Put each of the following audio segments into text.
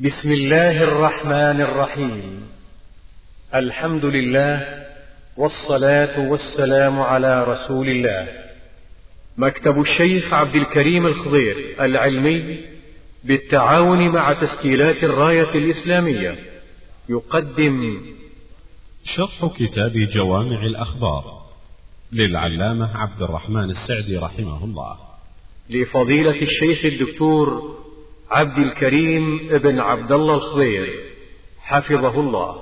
بسم الله الرحمن الرحيم. الحمد لله والصلاة والسلام على رسول الله. مكتب الشيخ عبد الكريم الخضير العلمي بالتعاون مع تسجيلات الراية الإسلامية. يقدم شرح كتاب جوامع الأخبار للعلامة عبد الرحمن السعدي رحمه الله. لفضيلة الشيخ الدكتور عبد الكريم بن عبد الله الخضير حفظه الله.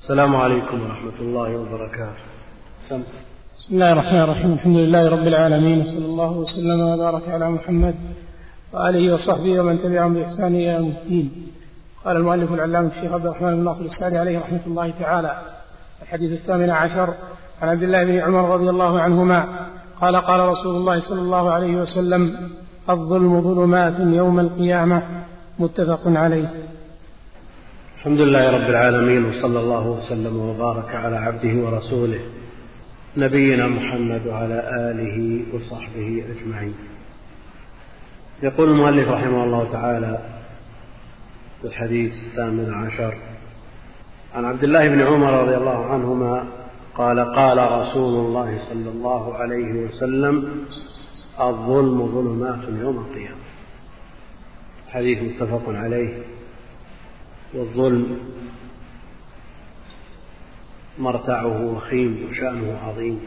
السلام عليكم ورحمة الله وبركاته. سم. بسم الله الرحمن الرحيم. الحمد لله رب العالمين وصلى الله وسلم وبارك على محمد وآله وصحبه ومن تبعهم بإحسان إلى يوم الدين. قال المؤلف العلامة الشيخ عبد الرحمن بن ناصر السعدي عليه رحمة الله تعالى الحديث الثامن عشر عن عبد الله بن عمر رضي الله عنهما قال قال رسول الله صلى الله عليه وسلم الظلم ظلمات يوم القيامة متفق عليه. الحمد لله رب العالمين وصلى الله وسلم وبارك على عبده ورسوله نبينا محمد وعلى آله وصحبه أجمعين. يقول المؤلف رحمه الله تعالى في الحديث الثامن عشر عن عبد الله بن عمر رضي الله عنهما قال قال رسول الله صلى الله عليه وسلم الظلم ظلمات يوم القيامة. حديث متفق عليه. والظلم مرتعه وخيم وشأنه عظيم.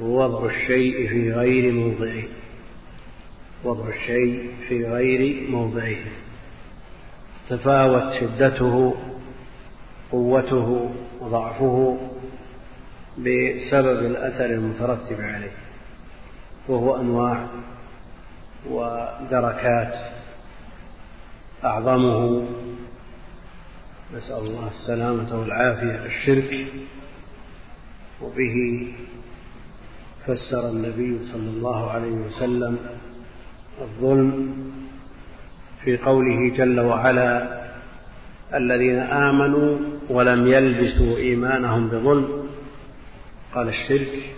ووضع الشيء في غير موضعه. وضع الشيء في غير موضعه. تفاوت شدته قوته وضعفه بسبب الأثر المترتب عليه. وهو أنواع ودركات أعظمه. نسأل الله السلامة والعافية الشرك. وبه فسر النبي صلى الله عليه وسلم الظلم في قوله جل وعلا الذين آمنوا ولم يلبسوا إيمانهم بظلم. قال الشرك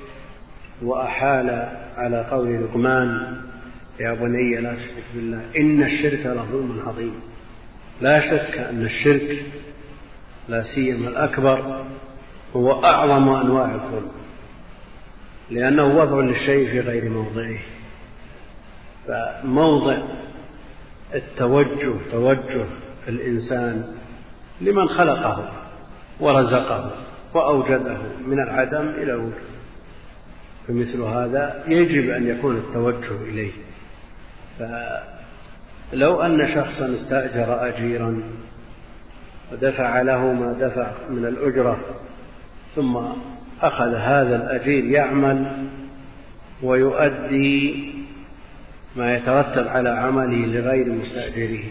وأحال على قول لقمان يا بني لا تشرك بالله إن الشرك لظلم عظيم. لا شك أن الشرك لا سيما الأكبر هو أعظم أنواع الظلم لأنه وضع للشيء في غير موضعه. فموضع التوجه توجه الإنسان لمن خلقه ورزقه وأوجده من العدم إلى الوجود. فمثل هذا يجب أن يكون التوجه إليه. فلو أن شخصا استأجر أجيرا ودفع له ما دفع من الأجرة ثم أخذ هذا الأجير يعمل ويؤدي ما يترتب على عمله لغير مستأجره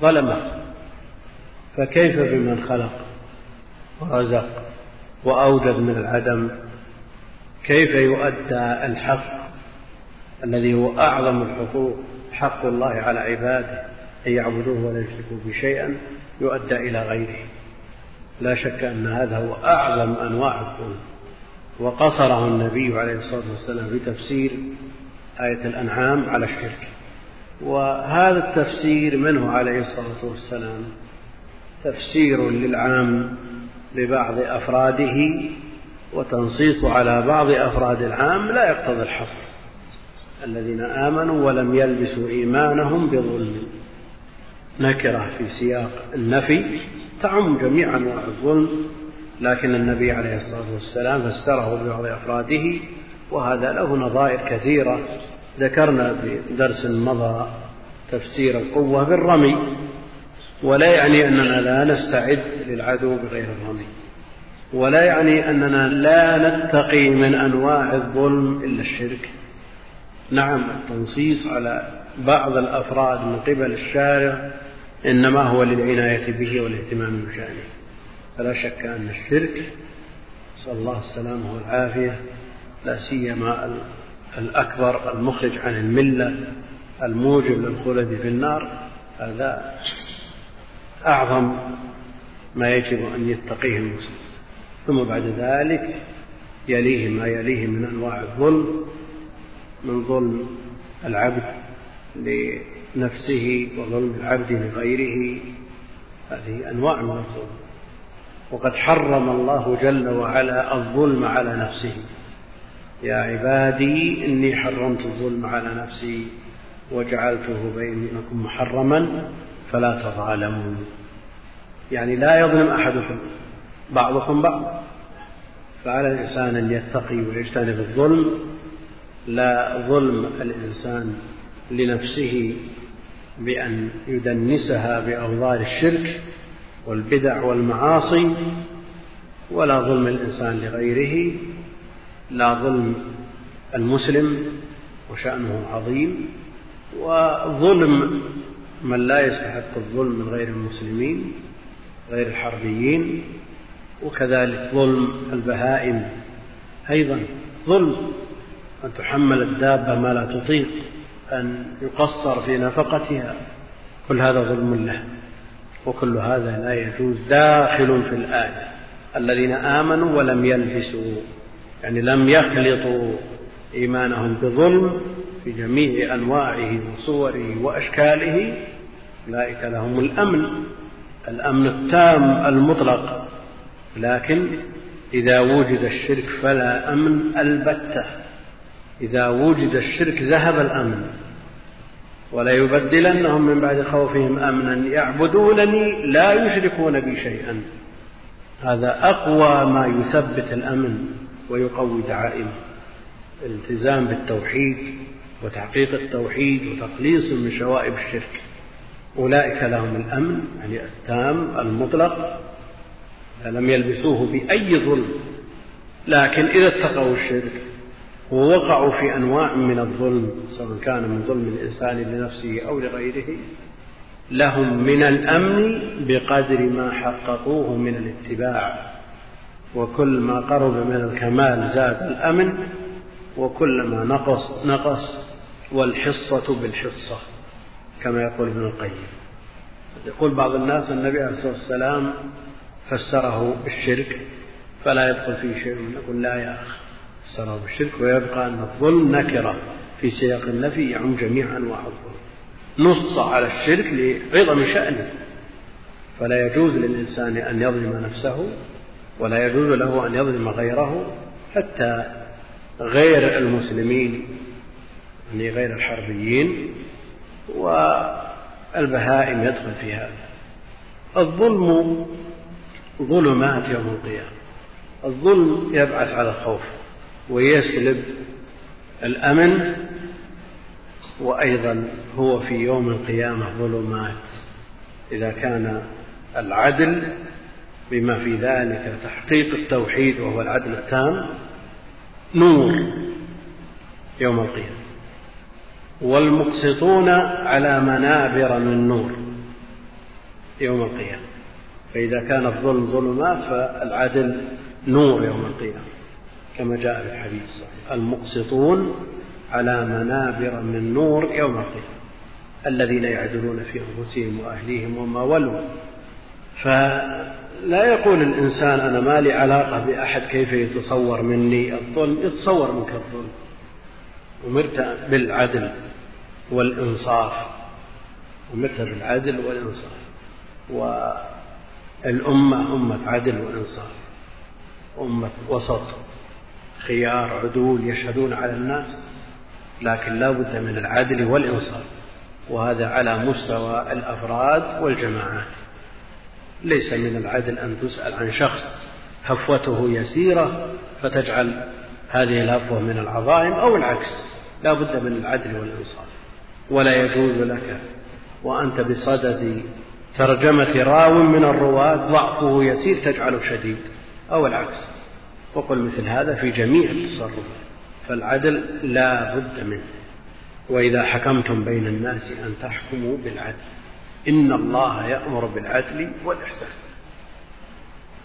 ظلمه. فكيف بمن خلق ورزق وأوجد من العدم؟ كيف يؤدى الحق الذي هو أعظم الحقوق؟ حق الله على عباده أن يعبدوه ولا يشركوا به شيئا يؤدى إلى غيره. لا شك أن هذا هو أعظم أنواع الظلم. وقصره النبي عليه الصلاة والسلام في تفسير آية الأنعام على الشرك. وهذا التفسير منه عليه الصلاة والسلام؟ تفسير للعام لبعض أفراده وتنصيص على بعض أفراد العام لا يقتضي الحصر. الذين آمنوا ولم يلبسوا إيمانهم بظلم. نكرة في سياق النفي تعم جميع أنواع الظلم لكن النبي عليه الصلاة والسلام فسره ببعض أفراده وهذا له نظائر كثيرة. ذكرنا في درس مضى تفسير القوة بالرمي ولا يعني أننا لا نستعد للعدو بغير الرمي. ولا يعني أننا لا نتقي من أنواع الظلم إلا الشرك. نعم التنصيص على بعض الأفراد من قبل الشارع إنما هو للعناية به والاهتمام بشأنه. فلا شك أن الشرك نسأل الله السلامة والعافية لا سيما الأكبر المخرج عن الملة الموجب للخلد في النار. هذا أعظم ما يجب أن يتقيه المسلم. ثم بعد ذلك يليه ما يليه من أنواع الظلم من ظلم العبد لنفسه وظلم العبد لغيره. هذه أنواع من الظلم. وقد حرم الله جل وعلا الظلم على نفسه. يا عبادي إني حرمت الظلم على نفسي وجعلته بينكم محرما فلا تظالموا يعني لا يظلم أحدكم بعضكم بعض. فعلى الإنسان أن يتقي ويجتنب الظلم لا ظلم الإنسان لنفسه بأن يدنسها بأوضار الشرك والبدع والمعاصي ولا ظلم الإنسان لغيره لا ظلم المسلم وشأنه عظيم وظلم من لا يستحق الظلم من غير المسلمين غير الحربيين وكذلك ظلم البهائم أيضا. ظلم أن تحمل الدابة ما لا تطيق أن يقصر في نفقتها. كل هذا ظلم له. وكل هذا لا يجوز. داخل في الآية. الذين آمنوا ولم يلبسوا يعني لم يخلطوا إيمانهم بظلم في جميع أنواعه وصوره وأشكاله أولئك لهم الأمن. الأمن التام المطلق. لكن إذا وجد الشرك فلا أمن البتة. إذا وجد الشرك ذهب الأمن. وليبدلنهم من بعد خوفهم أمنا. يعبدونني لا يشركون بي شيئا. هذا أقوى ما يثبت الأمن ويقوي دعائمه الالتزام بالتوحيد وتحقيق التوحيد وتخليص من شوائب الشرك. أولئك لهم الأمن يعني التام المطلق. لم يلبسوه بأي ظلم لكن إذا اتقوا الشرك ووقعوا في أنواع من الظلم سواء كان من ظلم الإنسان لنفسه أو لغيره لهم من الأمن بقدر ما حققوه من الاتباع. وكل ما قرب من الكمال زاد الأمن وكلما نقص نقص والحصة بالحصة كما يقول ابن القيم. يقول بعض الناس النبي عليه الصلاة والسلام فسره بالشرك فلا يدخل فيه شيء. نقول لا يا أخي فسره بالشرك ويبقى أن الظلم نكرة في سياق النفي يعم جميع أنواع الظلم نص على الشرك لعظم شأنه. فلا يجوز للإنسان أن يظلم نفسه ولا يجوز له أن يظلم غيره حتى غير المسلمين يعني غير الحربيين والبهائم يدخل في هذا. الظلم ظلمات يوم القيامة. الظلم يبعث على الخوف ويسلب الأمن وأيضا هو في يوم القيامة ظلمات. إذا كان العدل بما في ذلك تحقيق التوحيد وهو العدل التام نور يوم القيامة. والمقسطون على منابر من نور يوم القيامة. فإذا كان الظلم ظلمات فالعدل نور يوم القيامة كما جاء في الحديث الصحيح. المقسطون على منابر من نور يوم القيامة الذين يعدلون في أنفسهم وأهليهم وما ولوا. فلا يقول الإنسان أنا ما لي علاقة بأحد كيف يتصور مني الظلم؟ يتصور منك الظلم. أمرت بالعدل والإنصاف. أمرت بالعدل والإنصاف. والأمة أمة عدل وإنصاف أمة وسط خيار عدول يشهدون على الناس لكن لا بد من العدل والإنصاف وهذا على مستوى الأفراد والجماعات. ليس من العدل أن تسأل عن شخص هفوته يسيرة فتجعل هذه الهفوة من العظائم أو العكس لا بد من العدل والإنصاف ولا يجوز لك وأنت بصدد ترجمة راو من الرواة ضعفه يسير تجعله شديد. أو العكس. وقل مثل هذا في جميع التصرفات. فالعدل لا بد منه. وإذا حكمتم بين الناس أن تحكموا بالعدل. إن الله يأمر بالعدل والإحسان.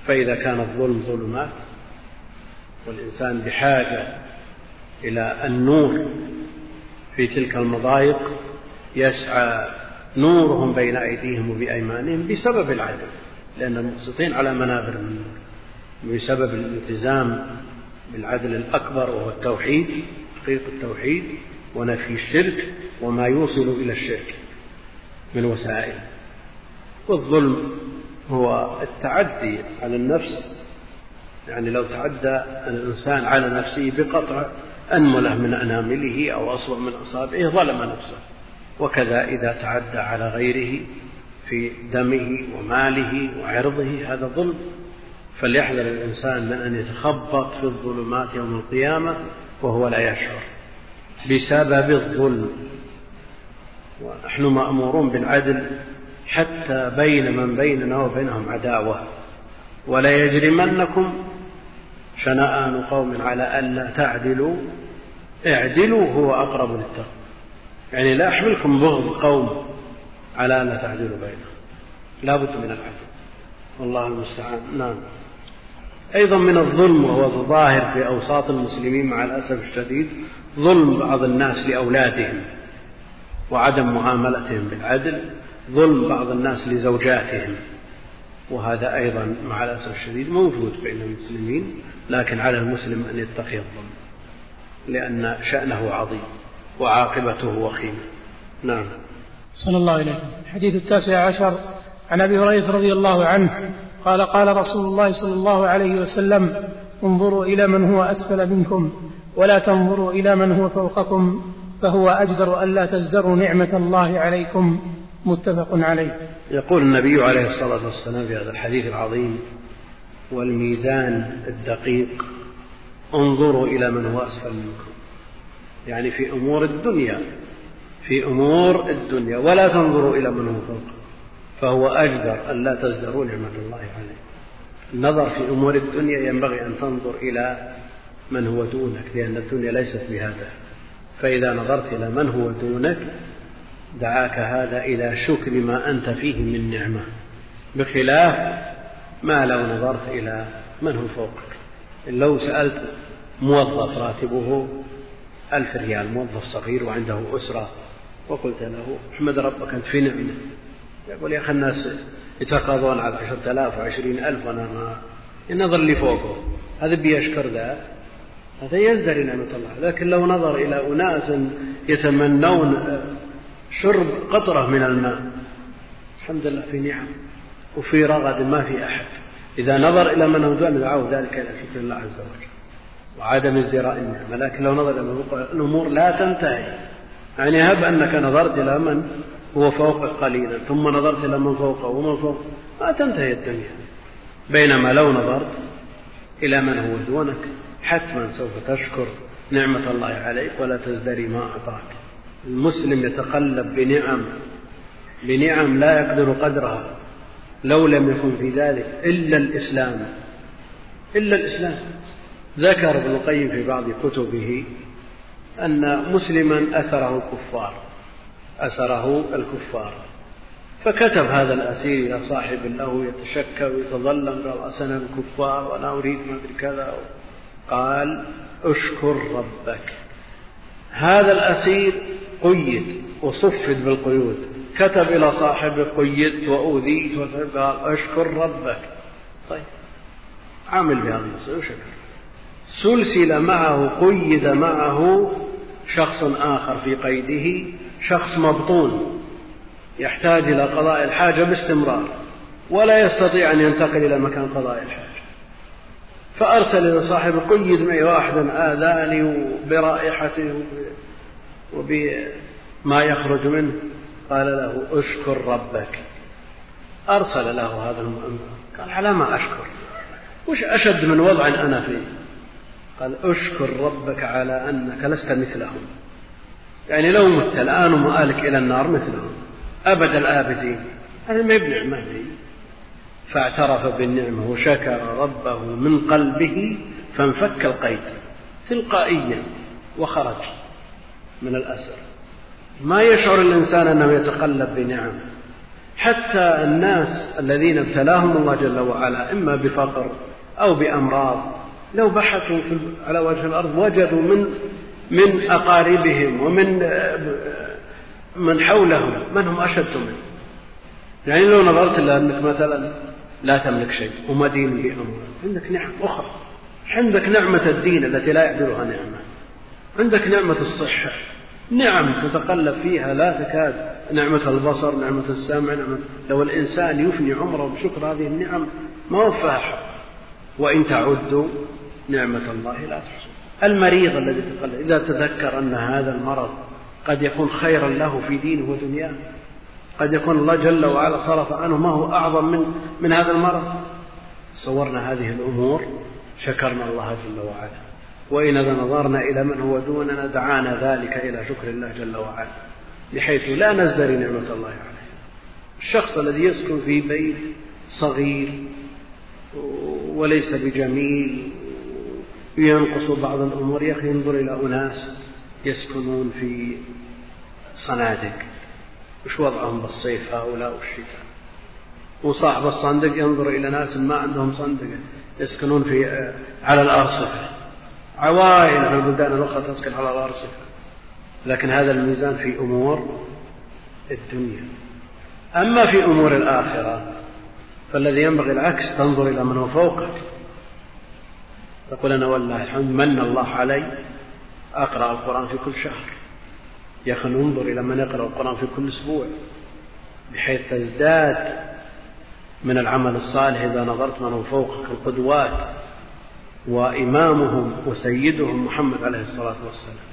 فإذا كان الظلم ظلمات والإنسان بحاجة إلى النور في تلك المضايق يسعى نورهم بين أيديهم وبأيمانهم بسبب العدل لأن المقسطين على منابر من نور بسبب الالتزام بالعدل الأكبر وهو التوحيد تحقيق التوحيد ونفي الشرك وما يوصل إلى الشرك من وسائل. والظلم هو التعدي على النفس يعني لو تعدى الإنسان على نفسه بقطع أنملة من أنامله أو أصبع من أصابعه ظلم نفسه. وكذا إذا تعدى على غيره في دمه وماله وعرضه هذا ظلم فليحذر الإنسان من أن يتخبط في الظلمات يوم القيامة وهو لا يشعر بسبب الظلم. ونحن مأمورون بالعدل حتى بين من بيننا وبينهم عداوة. ولا يجرمنكم شنآن قوم على ألا تعدلوا اعدلوا هو أقرب للتقوى. يعني لا أحملكم بغض قوم على ألا تعدلوا بينهم. لا بد من العدل. والله المستعان. نعم. أيضا من الظلم وهو الظاهر في أوساط المسلمين مع الأسف الشديد ظلم بعض الناس لأولادهم وعدم معاملتهم بالعدل ظلم بعض الناس لزوجاتهم وهذا أيضا مع الأسف الشديد موجود بين المسلمين لكن على المسلم أن يتقي الظلم لأن شأنه عظيم. وعاقبته وخيمة. نعم. صلى الله عليه الحديث التاسع عشر. عن أبي هريرة رضي الله عنه قال قال رسول الله صلى الله عليه وسلم انظروا إلى من هو أسفل منكم ولا تنظروا إلى من هو فوقكم فهو أجدر ألا تزدروا نعمة الله عليكم. متفق عليه. يقول النبي عليه الصلاة والسلام في هذا الحديث العظيم والميزان الدقيق انظروا إلى من هو أسفل منكم. يعني في أمور الدنيا في أمور الدنيا ولا تنظروا إلى من هو فوق فهو أجدر أن لا تزدروا نعمة الله عليه. النظر في أمور الدنيا ينبغي أن تنظر إلى من هو دونك لأن الدنيا ليست بهذا. فإذا نظرت إلى من هو دونك دعاك هذا إلى شكر ما أنت فيه من نعمة بخلاف ما لو نظرت إلى من هو فوقك. لو سألت موظف راتبه ألف ريال موظف صغير وعنده أسرة. وقلت له أحمد ربك أنت في نعمة يقول يا أخي الناس يتقاضون على عشرة آلاف وعشرين ألف وأنا ما النظر اللي فوقه. هذا بيشكر ذا. هذا يزدري نعمة الله. لكن لو نظر إلى أناس يتمنون شرب قطرة من الماء. الحمد لله في نعم. وفي رغد ما في أحد. إذا نظر إلى من هو دون دعاه ذلك إلى شكر الله عز وجل. وعدم ازدراء النعمة لكن لو نظر الأمور لا تنتهي. يعني هب أنك نظرت إلى من هو فوقك قليلا ثم نظرت إلى من فوقه ومن فوقه ما تنتهي الدنيا. بينما لو نظرت إلى من هو دونك حتما سوف تشكر نعمة الله عليك ولا تزدري ما أعطاك. المسلم يتقلب بنعم بنعم لا يقدر قدرها لو لم يكن في ذلك إلا الإسلام إلا الإسلام. ذكر ابن القيم في بعض كتبه أن مسلما أثره الكفار أسره الكفار. فكتب هذا الأسير إلى صاحب له يتشكى ويتظلم قال أسنا الكفار وأنا أريد ما أدري كذا. قال أشكر ربك. هذا الأسير قيد وصفد بالقيود. كتب إلى صاحبه قيدت وأوذيت قال أشكر ربك. طيب عامل بهذا وشكر سلسل معه قيد معه شخص آخر في قيده شخص مبطون. يحتاج إلى قضاء الحاجة باستمرار. ولا يستطيع أن ينتقل إلى مكان قضاء الحاجة. فأرسل إلى صاحبه قيد معي واحدا آذاني برائحته وبما يخرج منه. قال له أشكر ربك. أرسل له هذا المؤمن. قال على ما أشكر. وش أشد من وضع أنا فيه؟ قال أشكر ربك على أنك لست مثلهم. يعني لو مت الآن ومآلك إلى النار مثلهم. أبد الآبدين. هذا ما بنعمة لي فاعترف بالنعمة وشكر ربه من قلبه فانفك القيد. تلقائيا وخرج من الأسر. ما يشعر الإنسان أنه يتقلب بنعم. حتى الناس الذين ابتلاهم الله جل وعلا إما بفقر أو بأمراض لو بحثوا على وجه الأرض وجدوا من من أقاربهم ومن من حولهم من هم أشد منه. يعني لو نظرت إلى أنك مثلا لا تملك شيء ومدين بأمر عندك نعم أخرى. عندك نعمة الدين التي لا يعدلها نعمة. عندك نعمة الصحة. نعم تتقلب فيها لا تكاد. نعمة البصر نعمة السمع نعمة لو الإنسان يفني عمره بشكر هذه النعم ما وفاها حق. وإن تعدوا نعمة الله لا تحصوا المريض الذي تقلب إذا تذكر أن هذا المرض قد يكون خيرا له في دينه ودنياه قد يكون الله جل وعلا صرف عنه ما هو أعظم من من هذا المرض. صورنا هذه الأمور شكرنا الله جل وعلا. وإذا نظرنا إلى من هو دوننا دعانا ذلك إلى شكر الله جل وعلا بحيث لا نزدري نعمة الله عليه الشخص الذي يسكن في بيت صغير وليس بجميل ينقص بعض الأمور يا أخي انظر إلى أناس يسكنون في صنادق. وش وضعهم بالصيف هؤلاء والشتاء؟ وصاحب الصندق ينظر إلى ناس ما عندهم صندق يسكنون في على الأرصفة. عوائل في البلدان الأخرى تسكن على الأرصفة. لكن هذا الميزان في أمور الدنيا. أما في أمور الآخرة فالذي ينبغي العكس تنظر إلى من هو فوقك. تقول أنا والله الحمد من الله علي؟ أقرأ القرآن في كل شهر. يا أخي انظر إلى من يقرأ القرآن في كل أسبوع بحيث تزداد من العمل الصالح إذا نظرت من فوقك القدوات وإمامهم وسيدهم محمد عليه الصلاة والسلام.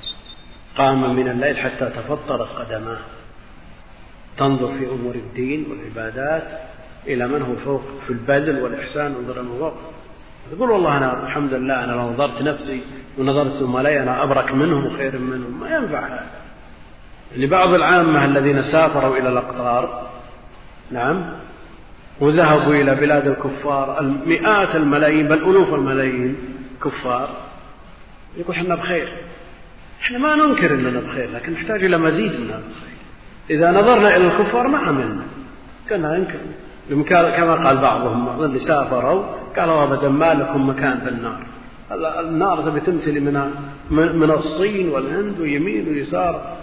قام من الليل حتى تفطرت قدماه تنظر في أمور الدين والعبادات إلى من هو فوق في البذل والإحسان انظر من فوق. تقول والله أنا الحمد لله أنا لو نظرت نفسي ونظرت زملائي أنا أبرك منهم وخير منهم. ما ينفع هذا. لبعض العامة الذين سافروا إلى الأقطار نعم وذهبوا إلى بلاد الكفار المئات الملايين بل ألوف الملايين كفار يقول إحنا بخير. إحنا ما ننكر إننا بخير لكن نحتاج إلى مزيد من هذا الخير. إذا نظرنا إلى الكفار ما عملنا. كنا ننكر. كما قال بعضهم اللي سافروا قالوا ابدا ما لكم مكان بالنار النار. تبي تمتلي من من الصين والهند ويمين ويسار.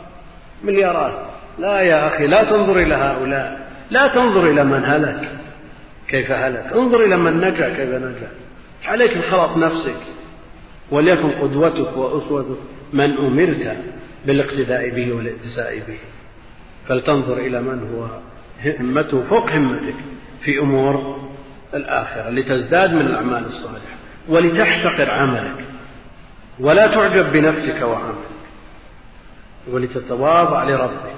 مليارات. لا يا أخي لا تنظر إلى هؤلاء. لا تنظر إلى من هلك. كيف هلك؟ انظر إلى من نجا كيف نجا. عليك بخلاص نفسك. وليكن قدوتك وأسوتك من أمرت بالاقتداء به والاتساء به. فلتنظر إلى من هو همته فوق همتك في أمور الآخرة لتزداد من الأعمال الصالحة. ولتحتقر عملك. ولا تعجب بنفسك وعملك. ولتتواضع لربك.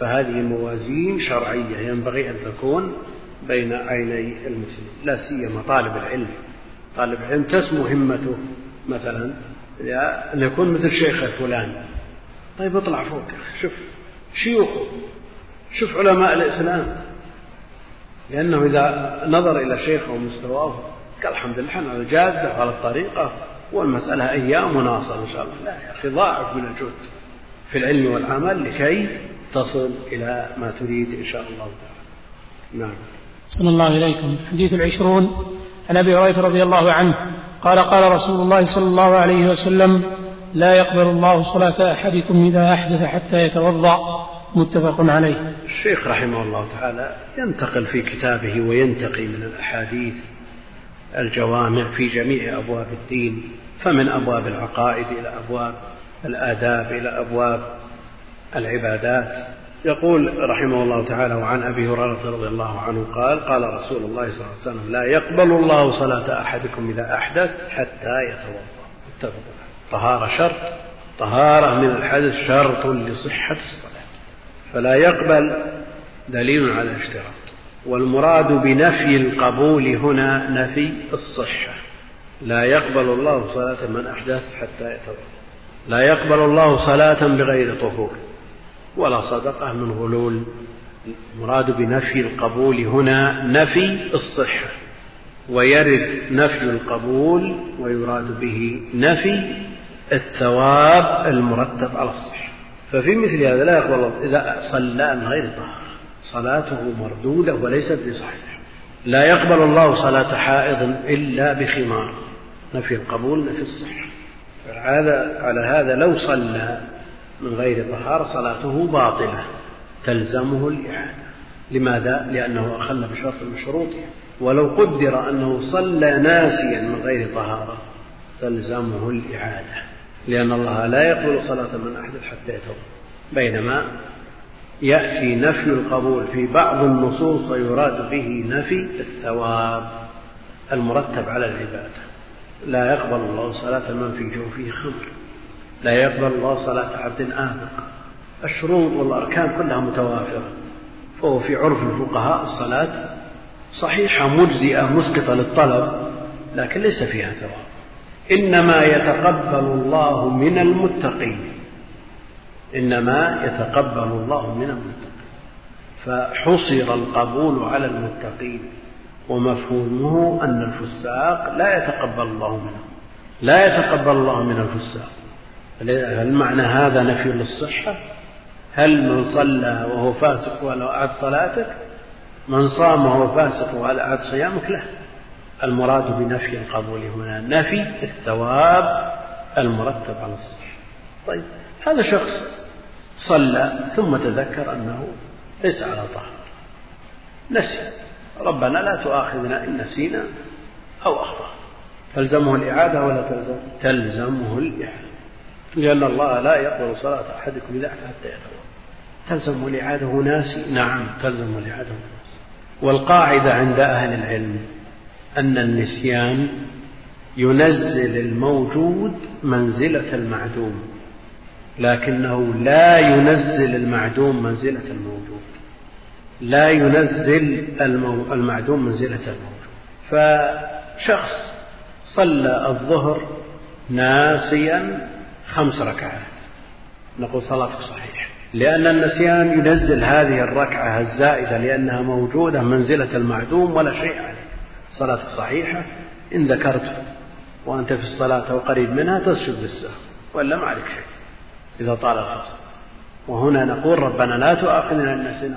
فهذه موازين شرعية ينبغي أن تكون بين عيني المسلم لا سيما طالب العلم. طالب العلم تسمو همته مثلا أن يكون مثل شيخه فلان. طيب اطلع فوق شوف شيوخه شوف علماء الإسلام. لأنه إذا نظر إلى شيخه ومستواه قال الحمد لله على الجادة وعلى الطريقة. والمسألة أيام وناصر إن شاء الله. لا يا أخي ضاعف من الجهد في العلم والعمل لكي تصل إلى ما تريد إن شاء الله تعالى. نعم. صلى الله إليكم الحديث العشرون. عن أبي هريرة رضي الله عنه قال قال رسول الله صلى الله عليه وسلم لا يقبل الله صلاة أحدكم إذا أحدث حتى يتوضأ. متفق عليه. الشيخ رحمه الله تعالى ينتقل في كتابه وينتقي من الأحاديث الجوامع في جميع أبواب الدين فمن أبواب العقائد إلى أبواب الآداب إلى أبواب العبادات. يقول رحمه الله تعالى وعن أبي هريرة رضي الله عنه قال قال رسول الله صلى الله عليه وسلم لا يقبل الله صلاة أحدكم إذا أحدث حتى يتوضأ. متفق طهارة شرط. طهارة من الحدث شرط لصحة الصلاة. فلا يقبل دليل على الاشتراط والمراد بنفي القبول هنا نفي الصحة. لا يقبل الله صلاة من أحدث حتى يتوضأ. لا يقبل الله صلاة بغير طهور. ولا صدقة من غلول. المراد بنفي القبول هنا نفي الصحة. ويرد نفي القبول ويراد به نفي الثواب المرتب على الصحة. ففي مثل هذا لا يقبل الله. إذا صلى من غير طهر صلاته مردودة وليست بصحيحة. لا يقبل الله صلاة حائض إلا بخمار. نفي القبول نفي الصحة. على هذا لو صلى من غير طهارة صلاته باطلة تلزمه الإعادة. لماذا؟ لأنه أخل بشرط من شروطها ولو قدر أنه صلى ناسيا من غير طهارة تلزمه الإعادة. لأن الله لا يقبل صلاة من أحد حتى يتوب. بينما يأتي نفي القبول في بعض النصوص ويراد به نفي الثواب المرتب على العبادة. لا يقبل الله صلاة من في جوفه خمر. لا يقبل الله صلاة عبد آبق الشروط والأركان كلها متوافرة. فهو في عرف الفقهاء الصلاة صحيحة مجزئة مسقطة للطلب لكن ليس فيها ثواب. إنما يتقبل الله من المتقين. إنما يتقبل الله من المتقين. فحصر القبول على المتقين ومفهومه أن الفساق لا يتقبل الله منهم لا يتقبل الله من الفساق. هل معنى هذا نفي للصحة؟ هل من صلى وهو فاسق ولو أعد صلاتك؟ من صام وهو فاسق وهل أعد صيامك؟ له المراد بنفي القبول هنا. نفي الثواب المرتب على الصحة طيب هذا شخص صلى ثم تذكر أنه ليس على طهر. نسي. ربنا لا تؤاخذنا إن نسينا أو أخطأ تلزمه الإعادة ولا تلزم تلزمه الإعادة. لأن الله لا يقبل صلاة أحدكم إذا حتى يتوضأ. تلزمه الإعادة ناسي. نعم تلزمه الإعادة والقاعدة عند أهل العلم أن النسيان ينزل الموجود منزلة المعدوم لكنه لا ينزل المعدوم منزلة الموجود لا ينزل المعدوم منزلة الموجود. فشخص صلى الظهر ناسيا خمس ركعات. نقول صلاتك صحيحة لأن النسيان ينزل هذه الركعة الزائدة لأنها موجودة منزلة المعدوم ولا شيء عليه صلاتك صحيحة إن ذكرت وأنت في الصلاة أو قريب منها تسجد للسهو ولا ما عليك شيء إذا طال الفصل. وهنا نقول ربنا لا تؤاخذنا إن نسينا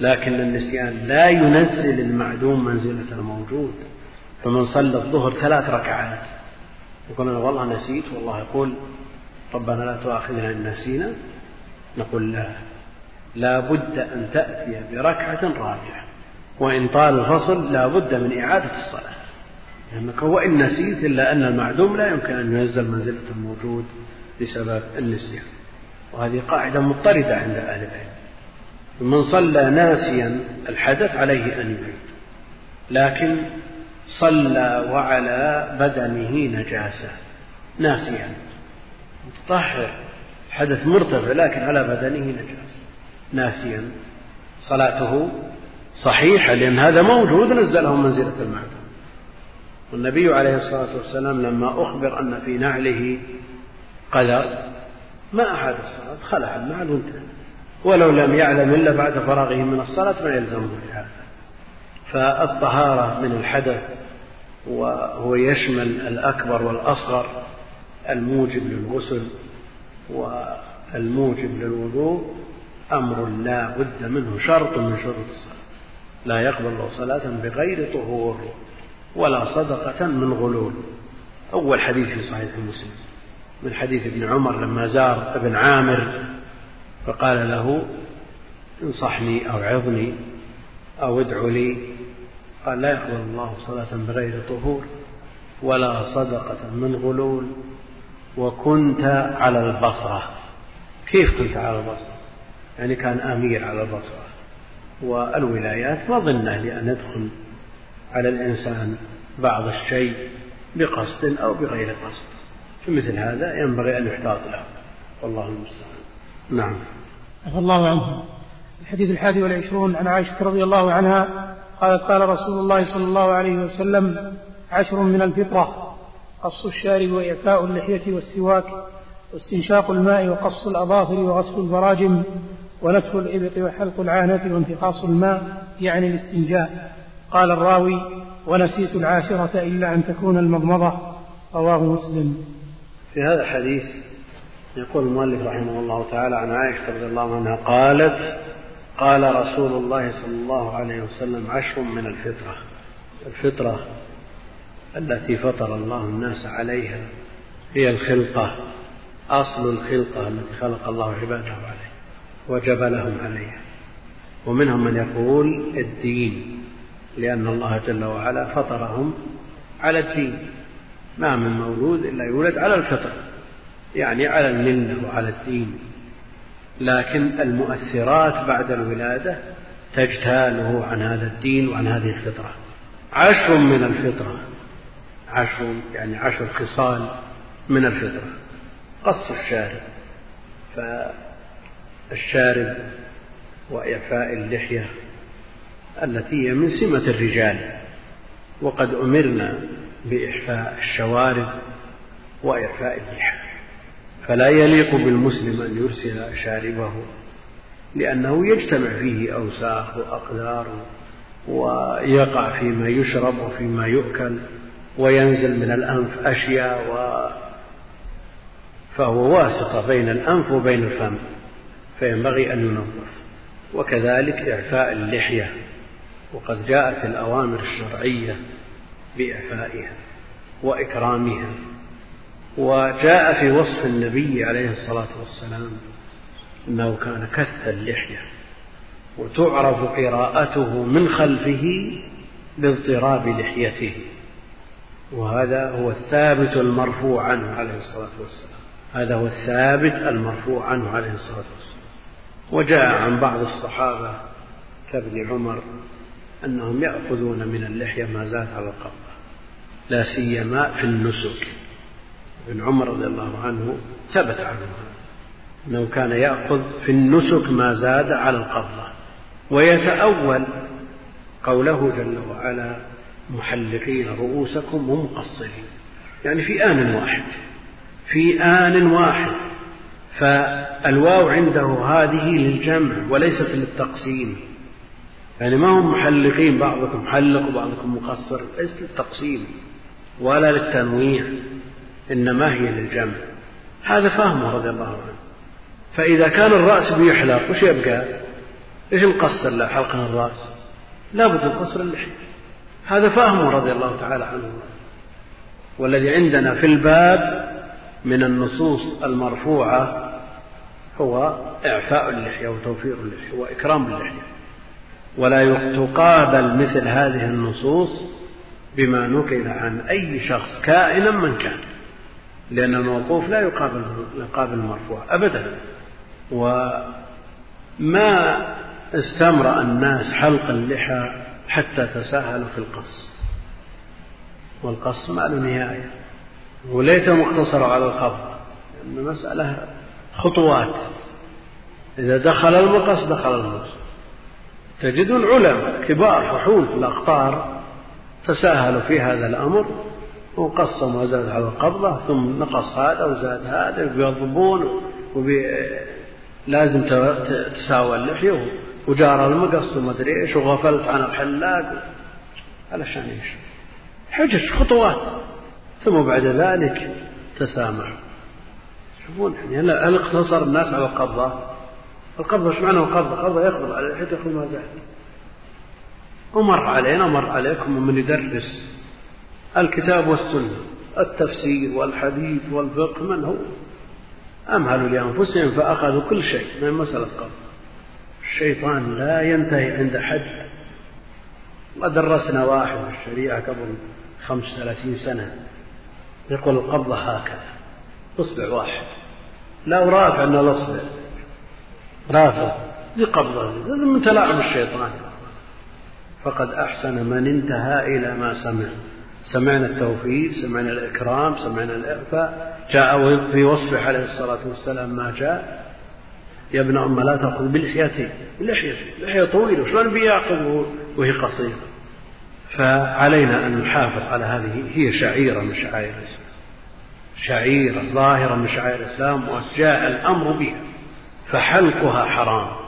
لكن النسيان لا ينزل المعدوم منزلة الموجود فمن صلى الظهر ثلاث ركعات يقول أنا والله نسيت والله يقول ربنا لا تؤاخذنا إن نسينا نقول لا. لا بد أن تأتي بركعة رابعة. وإن طال الفصل لا بد من إعادة الصلاة. لأنك وإن نسيت إلا أن المعدوم لا يمكن أن ينزل منزلة الموجود بسبب النسيان. وهذه قاعدة مضطردة عند أهل العلم. من صلى ناسيا الحدث عليه أن يعيد لكن صلى وعلى بدنه نجاسة. ناسيا. متطهر. حدث مرتفع لكن على بدنه نجاسة. ناسيا. صلاته صحيحة لأن هذا موجود نزله منزلة المعدوم والنبي عليه الصلاة والسلام لما أخبر أن في نعله قدر ما أعاد الصلاة؟ خلع النعل وانتهى. ولو لم يعلم إلا بعد فراغه من الصلاة ما يلزمه بهذا. فالطهارة من الحدث وهو يشمل الأكبر والأصغر الموجب للغسل والموجب للوضوء أمر لا بد منه شرط من شروط الصلاة. لا يقبل الله صلاة بغير طهور ولا صدقة من غلول. أول حديث في صحيح مسلم. من حديث ابن عمر لما زار ابن عامر فقال له انصحني أو عظني أو ادع لي. قال لا يقبل الله صلاة بغير طهور ولا صدقة من غلول. وكنت على البصرة. كيف كنت على البصرة؟ يعني كان أمير على البصرة. والولايات مظنة لأن يدخل على الإنسان بعض الشيء بقصد أو بغير قصد. في مثل هذا ينبغي أن يحتاط له. والله المستعان. نعم. عفى الله عنه. الحديث الحادي والعشرون عن عائشة رضي الله عنها قالت قال رسول الله صلى الله عليه وسلم عشر من الفطرة قص الشارب وإعفاء اللحية والسواك واستنشاق الماء وقص الأظافر وغسل البراجم ونتف الإبط وحلق العانة وانتقاص الماء يعني الاستنجاء. قال الراوي ونسيت العاشرة إلا أن تكون المضمضة. رواه مسلم. في هذا الحديث يقول المؤلف رحمه الله تعالى عن عائشة رضي الله عنها قالت قال رسول الله صلى الله عليه وسلم عشر من الفطرة. الفطرة التي فطر الله الناس عليها هي الخلقة أصل الخلقة التي خلق الله عباده عليها. وجبلهم عليها ومنهم من يقول الدين لأن الله جل وعلا فطرهم على الدين. ما من مولود إلا يولد على الفطرة يعني على الملة وعلى الدين. لكن المؤثرات بعد الولادة تجتاله عن هذا الدين وعن هذه الفطرة. عشر من الفطرة عشر يعني عشر خصال من الفطرة. قص الشارب وإعفاء اللحية التي هي من سمة الرجال وقد أمرنا بإعفاء الشوارب وإعفاء اللحى فلا يليق بالمسلم أن يرسل شاربه لأنه يجتمع فيه أوساخ وأقدار ويقع فيما يشرب وفيما يؤكل وينزل من الأنف أشياء و فهو واسطة بين الأنف وبين الفم. فينبغي أن ينظف. وكذلك إعفاء اللحية. وقد جاءت الأوامر الشرعية بإعفائها وإكرامها. وجاء في وصف النبي عليه الصلاة والسلام أنه كان كث اللحية. وتعرف قراءته من خلفه باضطراب لحيته. وهذا هو الثابت المرفوع عنه عليه الصلاة والسلام. هذا هو الثابت المرفوع عنه عليه الصلاة والسلام. وجاء عن بعض الصحابة كابن عمر أنهم يأخذون من اللحية ما زاد على القبضة لا سيما في النسك. ابن عمر رضي الله عنه ثبت عنه أنه كان يأخذ في النسك ما زاد على القبضة ويتأول قوله جل وعلا محلقين رؤوسكم ومقصرين يعني في آن واحد في آن واحد. فالواو عنده هذه للجمع وليست للتقسيم. يعني ما هم محلقين بعضكم محلق وبعضكم مقصر ليست للتقسيم ولا للتنويع إنما هي للجمع. هذا فهمه رضي الله عنه. فإذا كان الرأس بيحلق وش يبقى؟ إيش نقصر له حلقنا الرأس؟ لابد نقصر اللحية. هذا فهمه رضي الله تعالى عنه. والذي عندنا في الباب من النصوص المرفوعة هو إعفاء اللحية وتوفير اللحية وإكرام اللحية. ولا تقابل مثل هذه النصوص بما نقل عن أي شخص كائنا من كان لأن الموقوف لا يقابل يقابل المرفوع أبدا. وما استمرأ الناس حلق اللحى حتى تساهلوا في القص. والقص ما له نهاية. وليت مقتصر على القبض لأن مسألة خطوات. إذا دخل المقص دخل المقص. تجد العلماء كبار فحول في الأقطار تساهلوا في هذا الأمر. وقص ما زاد على القبضة ثم نقص هذا وزاد هذا وبيضبون وبي لازم تساوى اللحية وجار المقص وما أدري إيش وغفلت عن الحلاق. علشان إيش؟ حجج خطوات. ثم بعد ذلك تسامح. شوفون يعني هل اقتصر الناس على القبضة؟ القبضة إيش معنى القبضة؟ القبضة يقبض على اللحية يأخذ ما زاد ومر علينا مر عليكم من يدرس الكتاب والسنة التفسير والحديث والفقه من هو؟ أمهلوا لأنفسهم فأخذوا كل شيء من مسألة قبض الشيطان لا ينتهي عند حد. ودرسنا واحد في الشريعة قبل خمس ثلاثين سنة يقول القبضة هكذا. إصبع واحد. لا رافع أن الأصبع رافع. دي قبضة من تلاعب الشيطان. فقد أحسن من انتهى إلى ما سمع. سمعنا التوفيق سمعنا الإكرام سمعنا الإعفاء جاء في وصفه عليه الصلاة والسلام ما جاء. يا ابن أم لا تأخذ بلحيتي بلحيتي لحية طويلة. شلون بيأخذ وهي قصيرة؟ فعلينا أن نحافظ على هذه. هي شعيرة من شعائر الإسلام. شعيرة ظاهرة من شعائر الإسلام وجاء الأمر بها فحلقها حرام.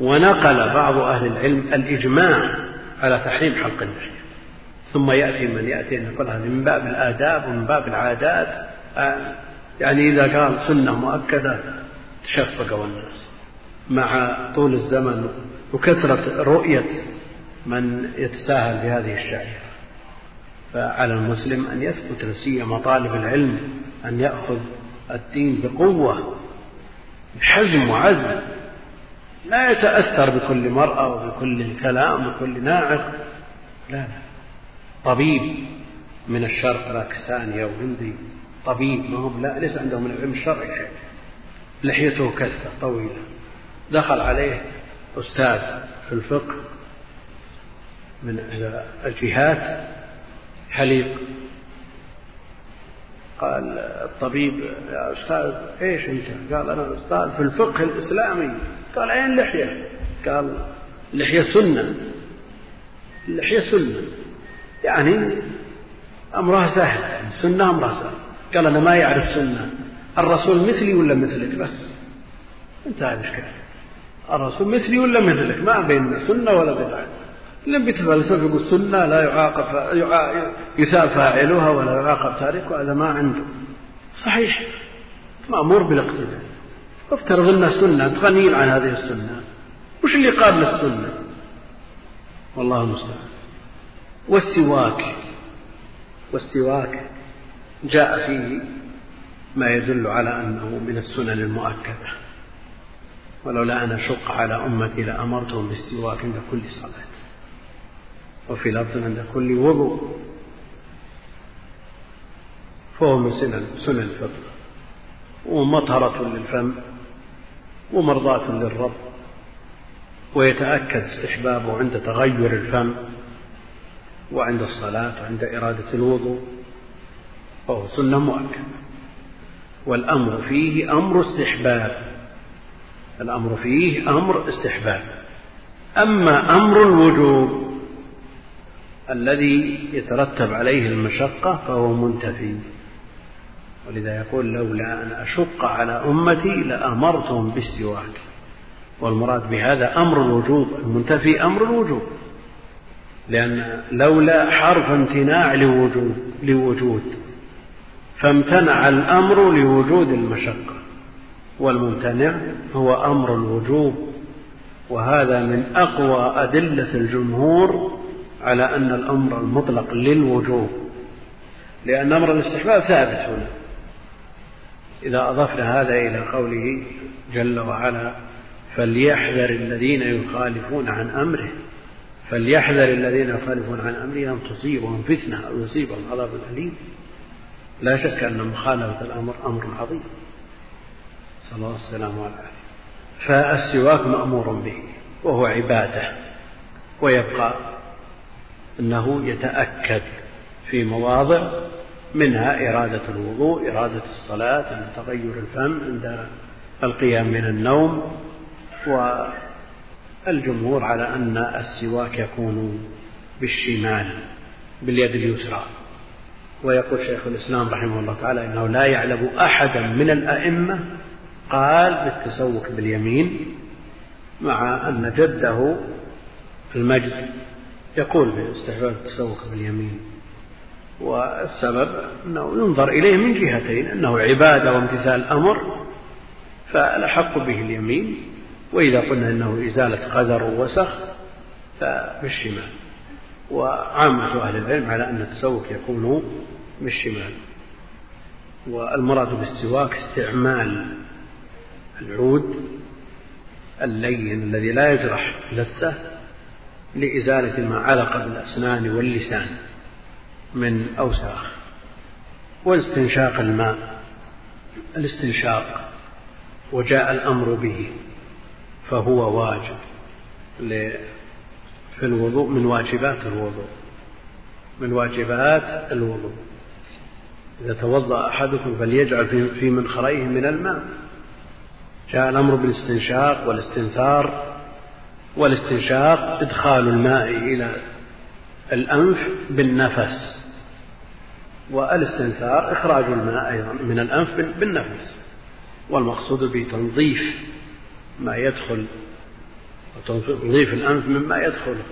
ونقل بعض أهل العلم الإجماع على تحريم حلق اللحية ثم يأتي من يأتي يقول من باب الآداب ومن باب العادات. آه، يعني إذا قال سنة مؤكدة تشفقوا الناس مع طول الزمن وكثرة رؤية من يتساهل بهذه الشعيرة. فعلى المسلم أن يثبت سيما طالب العلم أن يأخذ الدين بقوة بحزم وعزم. لا يتأثر بكل مرأة وبكل كلام وبكل ناعق. لا لا. طبيب من الشرق باكستاني أو هندي طبيب ما هو لا ليس عنده من العلم الشرعي شيء. لحيته كثة طويلة. دخل عليه أستاذ في الفقه من الجهات حليق قال الطبيب يا أستاذ إيش أنت؟ قال أنا أستاذ في الفقه الإسلامي. قال أين لحية قال لحية سنة. اللحية سنة. يعني أمرها سهل السنة أمرها سهل. قال أنا ما يعرف سنة. الرسول مثلي ولا مثلك؟ بس. انتهى الإشكال الرسول مثلي ولا مثلك؟ ما بين سنة ولا بدعة. لم بيتفلسف يقول سنة لا يعاقب يثاب فاعلها ولا يعاقب تاركها هذا ما عنده. صحيح. مأمور بالاقتداء. افترض إنها سنة تغنين عن هذه السنة. وش اللي قابل السنة؟ والله المستعان. والسواك. والسواك جاء فيه ما يدل على أنه من السنن المؤكدة. ولولا أن أشق على أمتي لأمرتهم بالسواك عند كل صلاة. وفي لفظ عند كل وضوء. فهو من سنن سنن الفطر ومطهرة للفم ومرضاة للرب ويتأكد استحبابه عند تغير الفم وعند الصلاة وعند إرادة الوضوء. فهو سنة مؤكدة. والأمر فيه أمر استحباب. الأمر فيه أمر استحباب. أما أمر الوجوب الذي يترتب عليه المشقة فهو منتفي. ولذا يقول لولا أن أشق على أمتي لأمرتهم بالسواك. والمراد بهذا أمر الوجوب المنتفي أمر الوجوب. لأن لولا حرف امتناع لوجود لوجود فامتنع الأمر لوجود المشقة. والممتنع هو أمر الوجوب. وهذا من أقوى أدلة الجمهور على أن الأمر المطلق للوجوب لأن أمر الاستحباب ثابت هنا. إذا أضفنا هذا إلى قوله جل وعلا فليحذر الذين يخالفون عن أمره فليحذر الذين يخالفون عن أمره أن تصيبهم فتنة أو يصيبهم عذاب أليم لا شك أن مخالفة الأمر أمر عظيم. صلى الله السلام والعافية فالسواك مأمور به وهو عبادة ويبقى أنه يتأكد في مواضع منها إرادة الوضوء إرادة الصلاة عند تغير الفم عند القيام من النوم والجمهور على أن السواك يكون بالشمال باليد اليسرى. ويقول شيخ الإسلام رحمه الله تعالى إنه لا يعلم أحدا من الأئمة قال بالتسوق باليمين مع أن جده المجد يقول باستحباب التسوق باليمين. والسبب أنه ينظر إليه من جهتين أنه عبادة وامتثال أمر فالأحق به اليمين وإذا قلنا أنه إزالة قدر ووسخ فبالشمال. وعامة أهل العلم على أن التسوق يكون بالشمال. والمراد بالسواك استعمال العود اللين الذي لا يجرح لثة لإزالة ما علق بالأسنان واللسان من أوساخ واستنشاق الماء الاستنشاق وجاء الأمر به فهو واجب في الوضوء من واجبات الوضوء من واجبات الوضوء. إذا توضأ أحدكم فليجعل في منخريه من الماء. جاء الأمر بالاستنشاق والاستنثار والاستنشاق إدخال الماء إلى الأنف بالنفس والاستنثار إخراج الماء أيضا من الأنف بالنفس والمقصود بتنظيف ما يدخل وتنظيف الأنف مما يدخله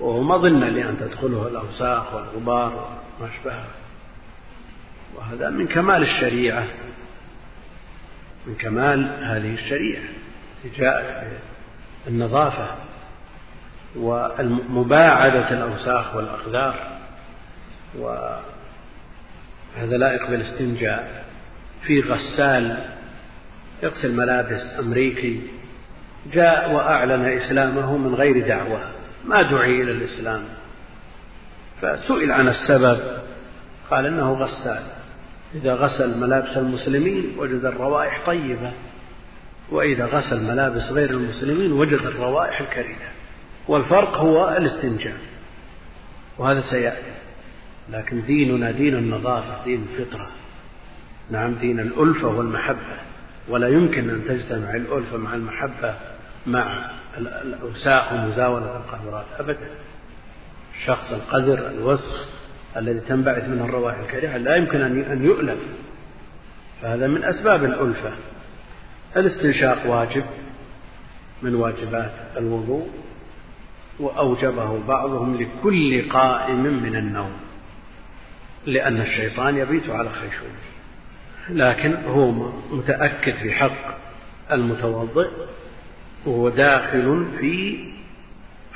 وهو مظنة لأن تدخله الأوساخ والغبار وما أشبهه وهذا من كمال الشريعة من كمال هذه الشريعة جاءت بالنظافة ومباعدة الأوساخ والأقدار وهذا لائق بالاستنجاء في غسال يغسل ملابس أمريكي جاء وأعلن إسلامه من غير دعوة ما دعي إلى الإسلام. فسئل عن السبب قال إنه غسال. إذا غسل ملابس المسلمين وجد الروائح طيبة. وإذا غسل ملابس غير المسلمين وجد الروائح الكريهة. والفرق هو الاستنجاء وهذا سيأتي. لكن ديننا دين النظافة دين الفطرة. نعم دين الألفة والمحبة. ولا يمكن أن تجتمع الألفة مع المحبة مع الأوساخ ومزاولة القذرات أبدا. الشخص القذر الوسخ الذي تنبعث منه الروائح الكريهة لا يمكن أن يؤلف. فهذا من أسباب الألفة. الاستنشاق واجب من واجبات الوضوء وأوجبه بعضهم لكل قائم من النوم لأن الشيطان يبيت على خيشومه لكن هو متأكد في حق المتوضئ وهو داخل في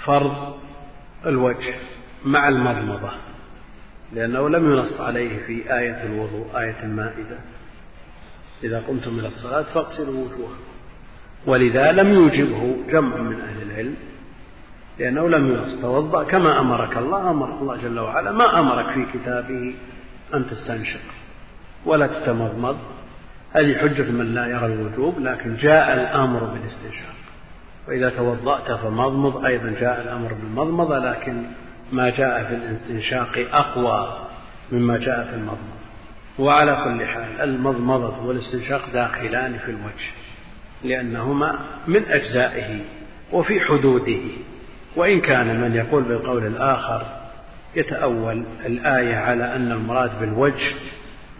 فرض الوجه مع المضمضة لأنه لم ينص عليه في آية الوضوء آية المائدة. إذا قمتم إلى الصلاة فاغسلوا وجوهكم. ولذا لم يوجبه جمع من أهل العلم لأنه لم ينص توضأ كما أمرك الله أمر الله جل وعلا ما أمرك في كتابه أن تستنشق ولا تتمضمض. هذه حجة من لا يرى الوجوب لكن جاء الأمر بالاستنشاق. وإذا توضأت فمضمض أيضا جاء الأمر بالمضمضة لكن ما جاء في الاستنشاق أقوى مما جاء في المضمضة. وعلى كل حال المضمضة والاستنشاق داخلان في الوجه لأنهما من أجزائه وفي حدوده وإن كان من يقول بالقول الآخر يتأول الآية على أن المراد بالوجه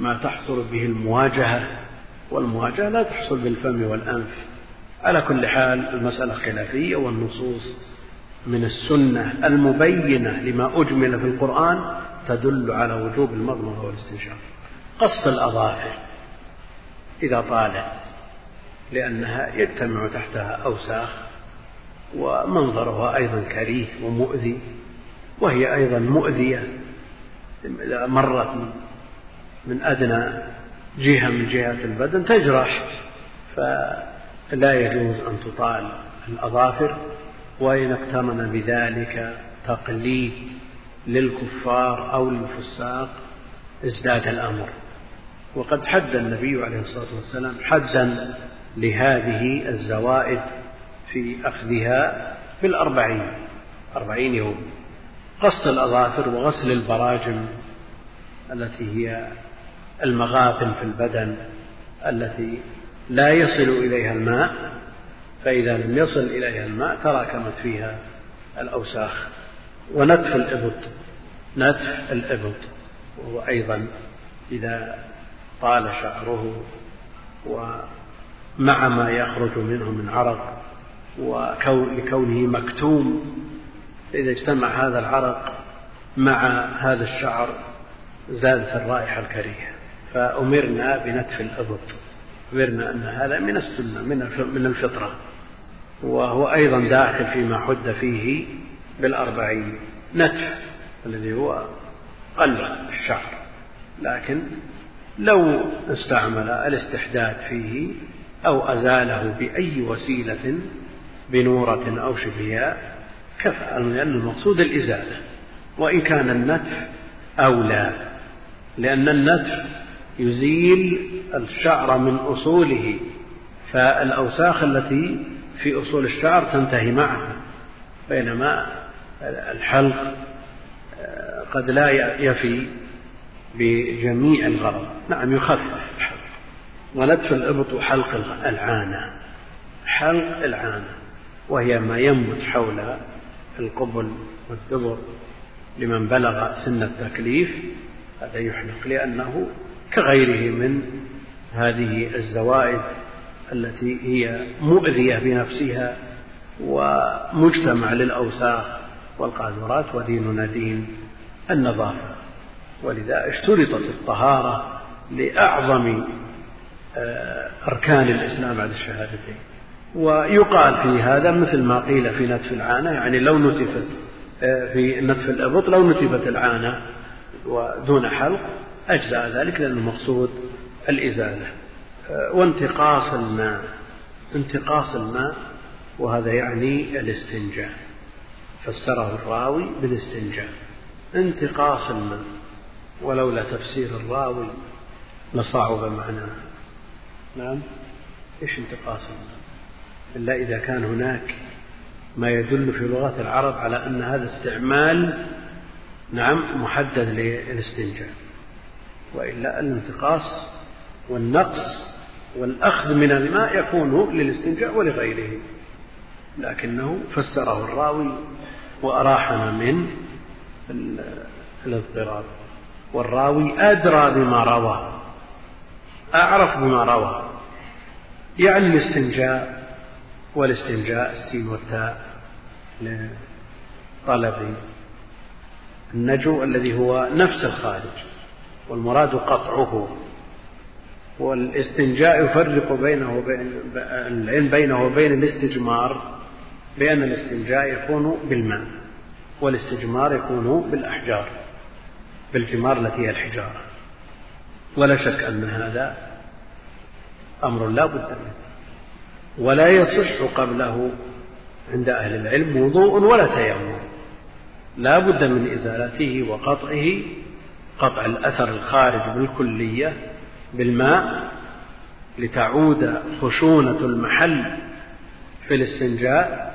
ما تحصل به المواجهة والمواجهة لا تحصل بالفم والأنف. على كل حال المسألة خلافية والنصوص من السنة المبينة لما أجمل في القرآن تدل على وجوب المضمضة والاستنشاق. قص الأظافر إذا طالت لأنها يجتمع تحتها أوساخ ومنظرها أيضا كريه ومؤذي وهي أيضا مؤذية. إذا مرت من أدنى جهة من جهات البدن تجرح فلا يجوز أن تطال الأظافر وإن اقترن بذلك تقليد للكفار أو للفساق ازداد الأمر. وقد حد النبي عليه الصلاة والسلام حدا لهذه الزوائد في أخذها بالأربعين أربعين يوم. قص الأظافر وغسل البراجم التي هي المغابن في البدن التي لا يصل إليها الماء فإذا لم يصل إليها الماء تراكمت فيها الأوساخ. ونتف الإبط نتف الإبط وهو أيضا إذا طال شعره ومع ما يخرج منه من عرق ولكونه مكتوم. فإذا اجتمع هذا العرق مع هذا الشعر زادت الرائحة الكريهة. فأمرنا بنتف الإبط أمرنا أن هذا من السنة من الفطرة. وهو أيضا داخل فيما حد فيه بالأربعين. نتف الذي هو قلع الشعر. لكن لو استعمل الاستحداد فيه أو أزاله بأي وسيلة بنورة أو شبهها كفى لأن المقصود الإزالة. وإن كان النتف أولى لأن النتف يزيل الشعر من أصوله فالأوساخ التي في أصول الشعر تنتهي معها. بينما الحلق قد لا يفي بجميع الغرض. نعم يخفف الحلق ونتف الإبط حلق العانة حلق العانة وهي ما ينبت حول القبل والدبر لمن بلغ سن التكليف. هذا يحلق لأنه كغيره من هذه الزوائد التي هي مؤذية بنفسها ومجتمع للأوساخ والقاذورات. وديننا دين النظافة. ولذا اشترطت الطهارة لأعظم آه، أركان الإسلام بعد الشهادتين. ويقال في هذا مثل ما قيل في نتف العانة يعني لو نتفت آه، في نتف الإبط لو نتفت العانة ودون حلق أجزاء ذلك لأن المقصود الإزالة. آه، وانتقاص الماء انتقاص الماء وهذا يعني الاستنجاء. فسره الراوي بالاستنجاء. انتقاص الماء. ولولا تفسير الراوي لصعب معناه. نعم. إيش انتقاص الماء إلا إذا كان هناك ما يدل في لغة العرب على أن هذا استعمال نعم محدد للاستنجاء. وإلا الانتقاص والنقص والأخذ من الماء يكون للاستنجاء ولغيره. لكنه فسره الراوي وأراحنا من الاضطراب. والراوي أدرى بما روى أعرف بما روى يعني الاستنجاء والاستنجاء السين والتاء لطلب النجو الذي هو نفس الخارج والمراد قطعه والاستنجاء يفرق بينه وبين العلم بينه وبين الاستجمار بأن الاستنجاء يكون بالماء والاستجمار يكون بالأحجار. بالجمار التي هي الحجارة. ولا شك أن هذا أمر لا بد منه. ولا يصح قبله عند أهل العلم وضوء ولا تيمم. لا بد من إزالته وقطعه قطع الأثر الخارج بالكلية بالماء لتعود خشونة المحل في الاستنجاء.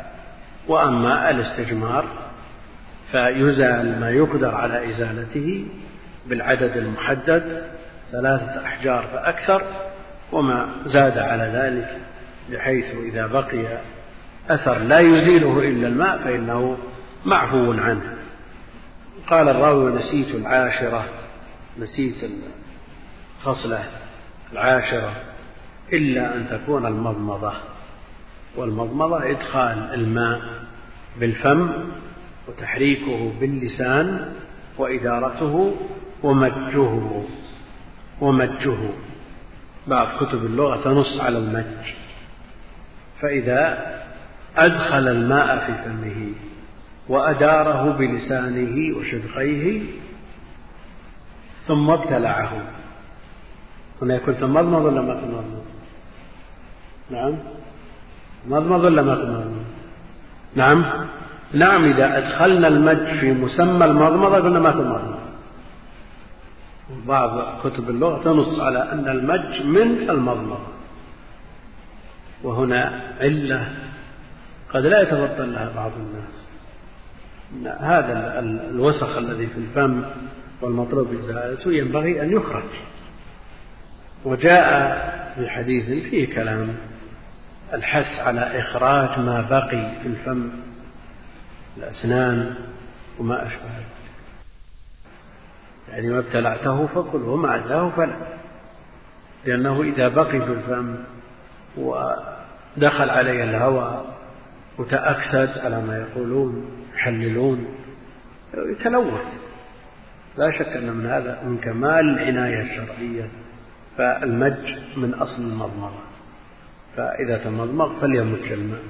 وأما الاستجمار فيزال ما يقدر على إزالته بالعدد المحدد ثلاثة أحجار فأكثر وما زاد على ذلك بحيث إذا بقي أثر لا يزيله إلا الماء فإنه معفو عنه. قال الراوي نسيت العاشرة نسيت الخصلة العاشرة إلا أن تكون المضمضة والمضمضة إدخال الماء بالفم وتحريكه باللسان وإدارته ومجه ومجه بعض كتب اللغة تنص على المج. فإذا أدخل الماء في فمه وأداره بلسانه وشدقيه ثم ابتلعه. هنا يكون تمضمض ولا ما تمضمض؟ نعم. مضمض ولا ما تمضمض؟ نعم. نعم إذا أدخلنا المج في مسمى المضمضة قلنا ما تمضمض بعض كتب اللغة تنص على أن المج من المضمضة. وهنا علة قد لا يتبطل لها بعض الناس. هذا الوسخ الذي في الفم والمطلوب إزالته ينبغي أن يخرج. وجاء في حديث فيه كلام الحث على إخراج ما بقي في الفم الأسنان وما أشبه ذلك. يعني ما ابتلعته فكل وما عداه فلا. لأنه إذا بقي في الفم ودخل عليه الهواء وتأكسد على ما يقولون؟ يحللون. يتلوث. لا شك أن من هذا من كمال العناية الشرعية فالمج من أصل المضمضة. فإذا تمضمض فليمج الماء.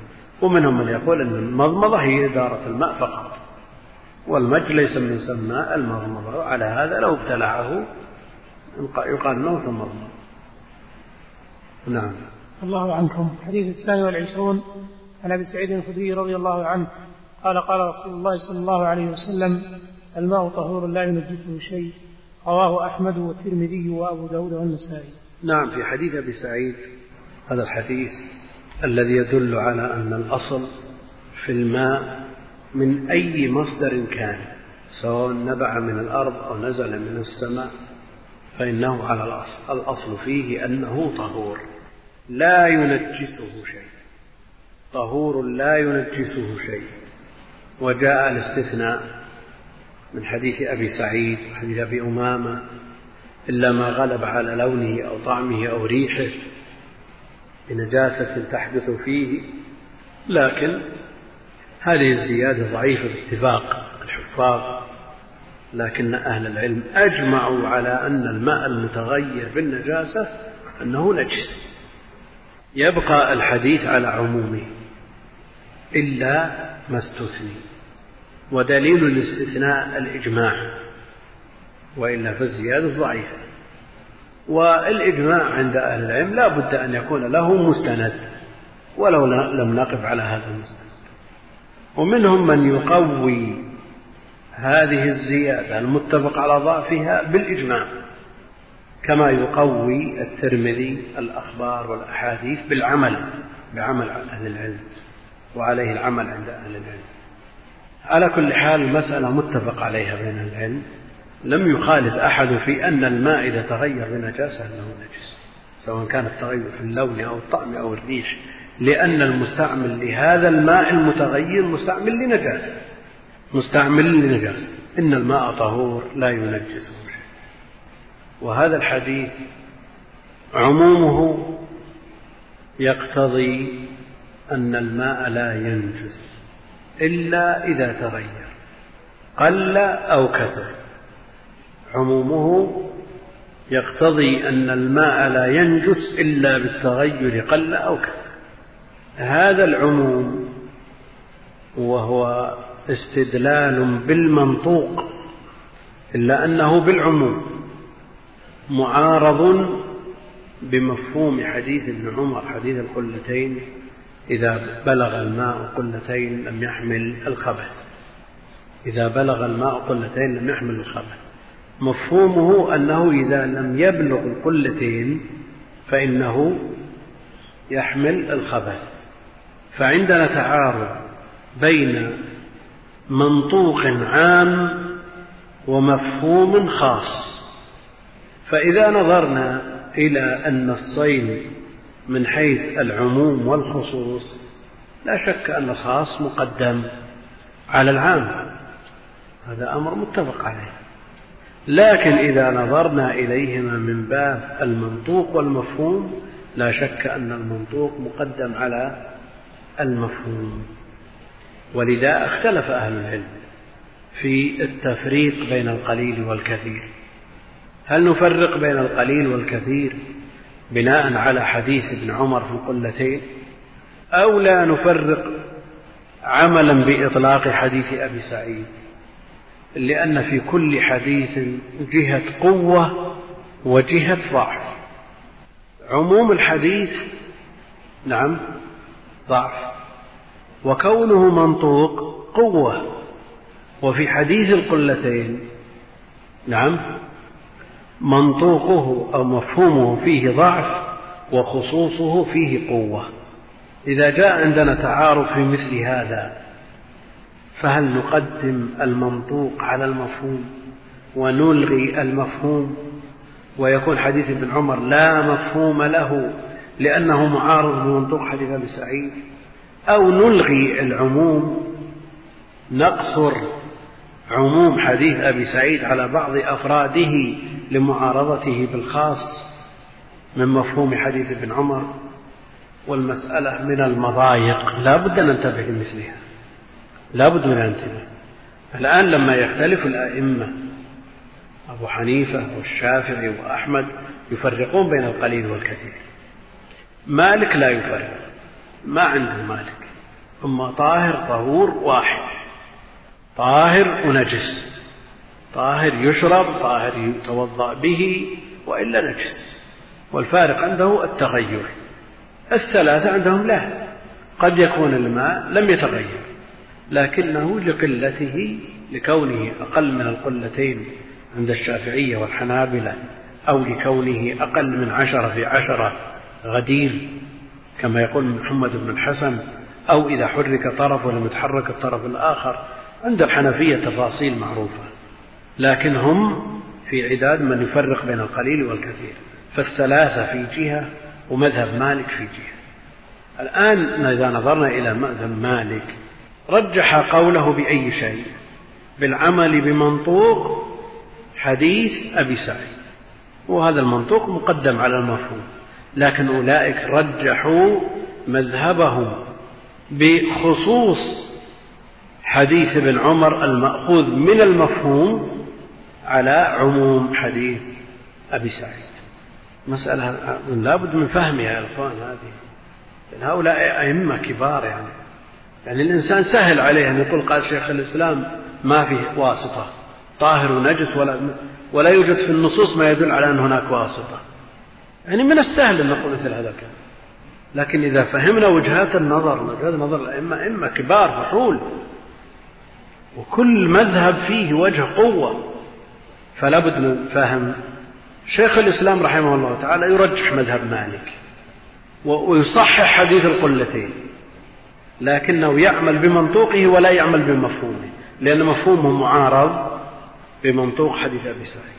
ومنهم من يقول أن المضمضة هي إدارة الماء فقط. والمج ليس من سماء المضمضة. على هذا لو ابتلعه يقال أنه تمضمض نعم. الله عنكم. الحديث الثاني والعشرون. عن أبي سعيد الخدري رضي الله عنه قال قال رسول الله صلى الله عليه وسلم الماء طهور لا ينجسه شيء. رواه أحمد والترمذي وأبو داود والنسائي. نعم في حديث أبي سعيد هذا الحديث. الذي يدل على أن الأصل في الماء من أي مصدر كان سواء نبع من الأرض أو نزل من السماء فإنه على الاصل الأصل فيه أنه طهور لا ينجسه شيء. طهور لا ينجسه شيء. وجاء الاستثناء من حديث أبي سعيد وحديث أبي أمامة إلا ما غلب على لونه أو طعمه أو ريحه. بنجاسة تحدث فيه لكن هذه الزيادة ضعيفة باتفاق الحفاظ لكن أهل العلم أجمعوا على أن الماء المتغير بالنجاسة أنه نجس. يبقى الحديث على عمومه إلا ما استثني ودليل الاستثناء الإجماع وإلا فالزيادة ضعيفة. والإجماع عند أهل العلم لا بد أن يكون له مستند ولو لم نقف على هذا المستند. ومنهم من يقوي هذه الزيادة المتفق على ضعفها بالإجماع كما يقوي الترمذي الأخبار والأحاديث بالعمل بعمل أهل العلم وعليه العمل عند أهل العلم. على كل حال المسألة متفق عليها بين العلم. لم يخالف أحد في أن الماء إذا تغير بنجاسة أنه نجس سواء كان التغير في اللون أو الطعم أو الريح لأن المستعمل لهذا الماء المتغير مستعمل لنجاسة. مستعمل لنجاسة. إن الماء طهور لا ينجسه شيء. وهذا الحديث عمومه يقتضي أن الماء لا ينجس إلا إذا تغير قل أو كثر. عمومه يقتضي أن الماء لا ينجس إلا بالتغير قل أو كثر. هذا العموم وهو استدلال بالمنطوق إلا أنه بالعموم معارض بمفهوم حديث ابن عمر حديث القلتين إذا بلغ الماء قلتين لم يحمل الخبث. إذا بلغ الماء قلتين لم يحمل الخبث. مفهومه أنه إذا لم يبلغ القلتين فإنه يحمل الخبث. فعندنا تعارض بين منطوق عام ومفهوم خاص. فإذا نظرنا إلى النصين من حيث العموم والخصوص لا شك أن الخاص مقدم على العام. هذا أمر متفق عليه. لكن إذا نظرنا إليهما من باب المنطوق والمفهوم لا شك أن المنطوق مقدم على المفهوم. ولذا اختلف أهل العلم في التفريق بين القليل والكثير. هل نفرق بين القليل والكثير بناء على حديث ابن عمر في القلتين أو لا نفرق عملا بإطلاق حديث أبي سعيد؟ لأن في كل حديث جهة قوة وجهة ضعف. عموم الحديث نعم ضعف. وكونه منطوق قوة. وفي حديث القلتين نعم منطوقه أو مفهومه فيه ضعف وخصوصه فيه قوة. إذا جاء عندنا تعارض في مثل هذا فهل نقدم المنطوق على المفهوم ونلغي المفهوم؟ ويكون حديث ابن عمر لا مفهوم له لأنه معارض بمنطوق حديث أبي سعيد. أو نلغي العموم نقصر عموم حديث أبي سعيد على بعض أفراده لمعارضته بالخاص من مفهوم حديث ابن عمر. والمسألة من المضايق لا بد أن ننتبه لمثلها. لا بد من الانتباه. الآن لما يختلف الأئمة أبو حنيفة والشافعي وأحمد يفرقون بين القليل والكثير. مالك لا يفرق. ما عنده مالك. ثم طاهر طهور واحد. طاهر ونجس. طاهر يشرب طاهر يتوضأ به وإلا نجس. والفارق عنده التغير. الثلاثة عندهم لا. قد يكون الماء لم يتغير. لكنه لقلته لكونه أقل من القلتين عند الشافعية والحنابلة أو لكونه أقل من عشرة في عشرة غدير كما يقول محمد بن الحسن أو إذا حرك طرف ولم يتحرك الطرف الآخر. عند الحنفية تفاصيل معروفة لكن هم في عداد من يفرق بين القليل والكثير. فالثلاثة في جهة ومذهب مالك في جهة. الآن إذا نظرنا إلى مذهب مالك رجح قوله بأي شيء؟ بالعمل بمنطوق حديث أبي سعيد. وهذا المنطوق مقدم على المفهوم لكن أولئك رجحوا مذهبهم بخصوص حديث ابن عمر المأخوذ من المفهوم على عموم حديث أبي سعيد. مسألة لابد من فهمها يا إخوان هذه. هؤلاء أئمة كبار يعني. يعني الإنسان سهل عليه أن يقول قال شيخ الإسلام ما فيه واسطة. طاهر ونجس ولا ولا يوجد في النصوص ما يدل على أن هناك واسطة. يعني من السهل أن نقول مثل هذا الكلام. لكن إذا فهمنا وجهات النظر وجهات نظر الأئمة أئمة كبار فحول وكل مذهب فيه وجه قوة فلا بد من فهم. شيخ الإسلام رحمه الله تعالى يرجح مذهب مالك ويصحح حديث القلتين. لكنه يعمل بمنطوقه ولا يعمل بمفهومه لأن مفهومه معارض بمنطوق حديث أبي سعيد.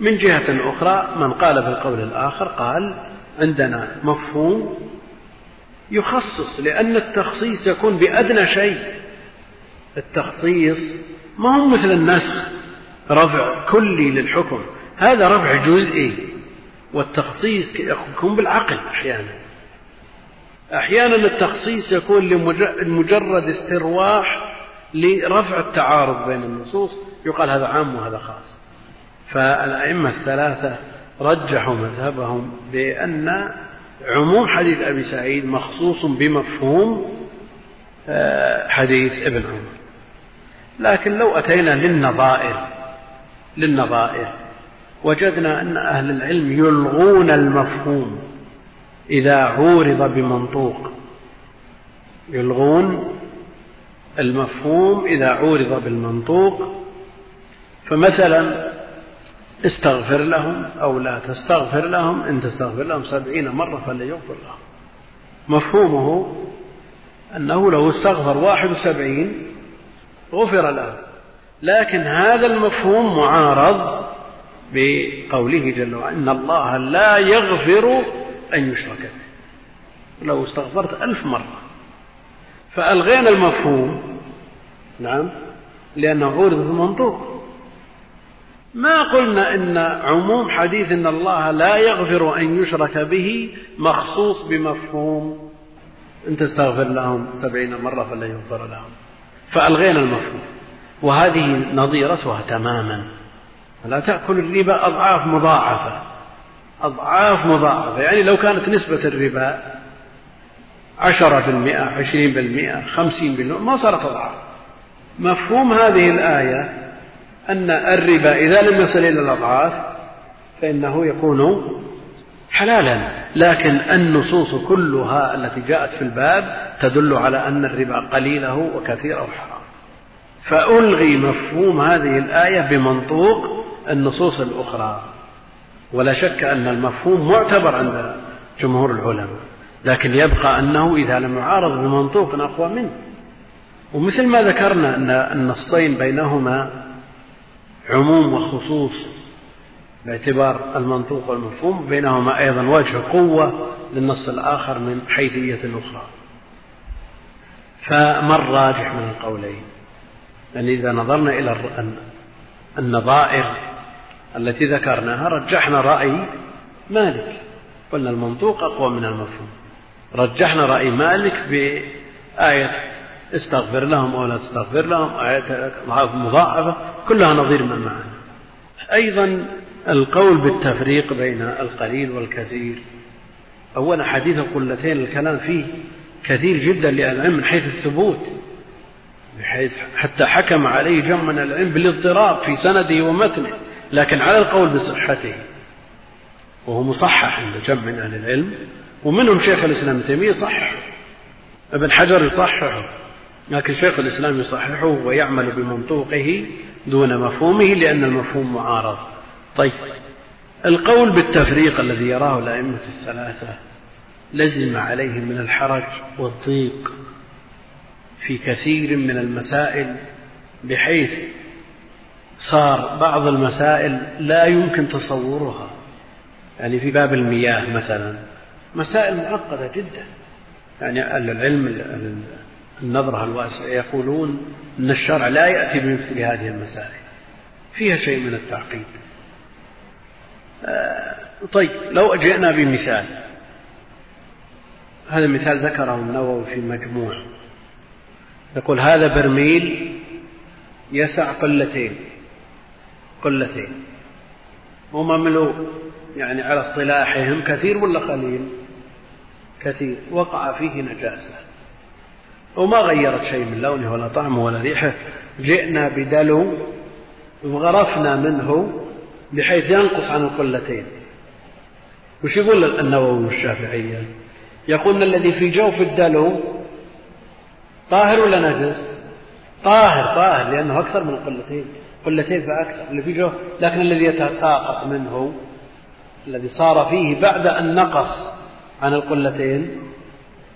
من جهة أخرى من قال بالقول الآخر قال عندنا مفهوم يخصص لأن التخصيص يكون بأدنى شيء. التخصيص ما هو مثل النسخ رفع كلي للحكم. هذا رفع جزئي والتخصيص يكون بالعقل أحيانا. أحيانا التخصيص يكون لمجرد استرواح لرفع التعارض بين النصوص. يقال هذا عام وهذا خاص. فالأئمة الثلاثة رجحوا مذهبهم بأن عموم حديث أبي سعيد مخصوص بمفهوم آه، حديث ابن عمر. لكن لو أتينا للنظائر للنظائر وجدنا أن أهل العلم يلغون المفهوم. إذا عورض بمنطوق. يلغون المفهوم إذا عورض بالمنطوق. فمثلا استغفر لهم أو لا تستغفر لهم إن تستغفر لهم سبعين مرة فليغفر لهم. مفهومه أنه لو استغفر واحد وسبعين غفر له. لكن هذا المفهوم معارض بقوله جل وعلا إن الله لا يغفر أن يشرك به. لو استغفرت ألف مرة. فألغينا المفهوم. نعم. لأنه عورض المنطوق ما قلنا إن عموم حديث إن الله لا يغفر أن يشرك به مخصوص بمفهوم. إن تستغفر لهم سبعين مرة فلا يغفر لهم. فألغينا المفهوم. وهذه نظيرتها تماما. لا تأكل الربا أضعاف مضاعفة. أضعاف مضاعفة. يعني لو كانت نسبة الربا عشرة في المئة عشرين بالمئة خمسين بالمئة ما صارت أضعاف. مفهوم هذه الآية أن الربا إذا لم يصل إلى الأضعاف فإنه يكون حلالا. لكن النصوص كلها التي جاءت في الباب تدل على أن الربا قليله وكثيره حرام. فألغي مفهوم هذه الآية بمنطوق النصوص الأخرى. ولا شك أن المفهوم معتبر عند جمهور العلماء لكن يبقى أنه إذا لم يعارض بمنطوق أقوى منه. ومثل ما ذكرنا أن النصين بينهما عموم وخصوص باعتبار المنطوق والمفهوم بينهما أيضا وجه قوة للنص الآخر من حيثية أخرى فما الراجح من القولين؟ يعني إذا نظرنا إلى النظائر التي ذكرناها رجحنا رأي مالك. قلنا المنطوق أقوى من المفهوم. رجحنا رأي مالك بآية استغفر لهم أو لا تستغفر لهم آية مضاعفة كلها نظير ما معنا أيضا القول بالتفريق بين القليل والكثير. أولا حديث القلتين الكلام فيه كثير جدا لأهل العلم من حيث الثبوت بحيث حتى حكم عليه جمع من العلم بالاضطراب في سنده ومتنه. لكن على القول بصحته وهو مصحح عند جمع من أهل العلم ومنهم شيخ الإسلام ابن تيمية صححه ابن حجر يصححه لكن شيخ الإسلام يصححه ويعمل بمنطوقه دون مفهومه لأن المفهوم معارض. طيب القول بالتفريق الذي يراه الأئمة الثلاثة لزم عليهم من الحرج والضيق في كثير من المسائل بحيث صار بعض المسائل لا يمكن تصورها. يعني في باب المياه مثلا مسائل معقدة جدا. يعني العلم النظرة الواسعة يقولون أن الشرع لا يأتي بمثل هذه المسائل. فيها شيء من التعقيد. آه، طيب لو جئنا بمثال. هذا مثال ذكره النووي في مجموع يقول هذا برميل يسع قلتين. قلتين. ومملوء يعني على اصطلاحهم كثير ولا قليل؟ كثير. وقع فيه نجاسة. وما غيرت شيء من لونه ولا طعمه ولا ريحه. جئنا بدلو وغرفنا منه بحيث ينقص عن القلتين. وش يقول النووي والشافعية؟ يقول الذي في جوف الدلو طاهر ولا نجس؟ طاهر طاهر لأنه أكثر من قلتين قلتين فأكثر اللي في جو لكن الذي يتساقط منه الذي صار فيه بعد أن نقص عن القلتين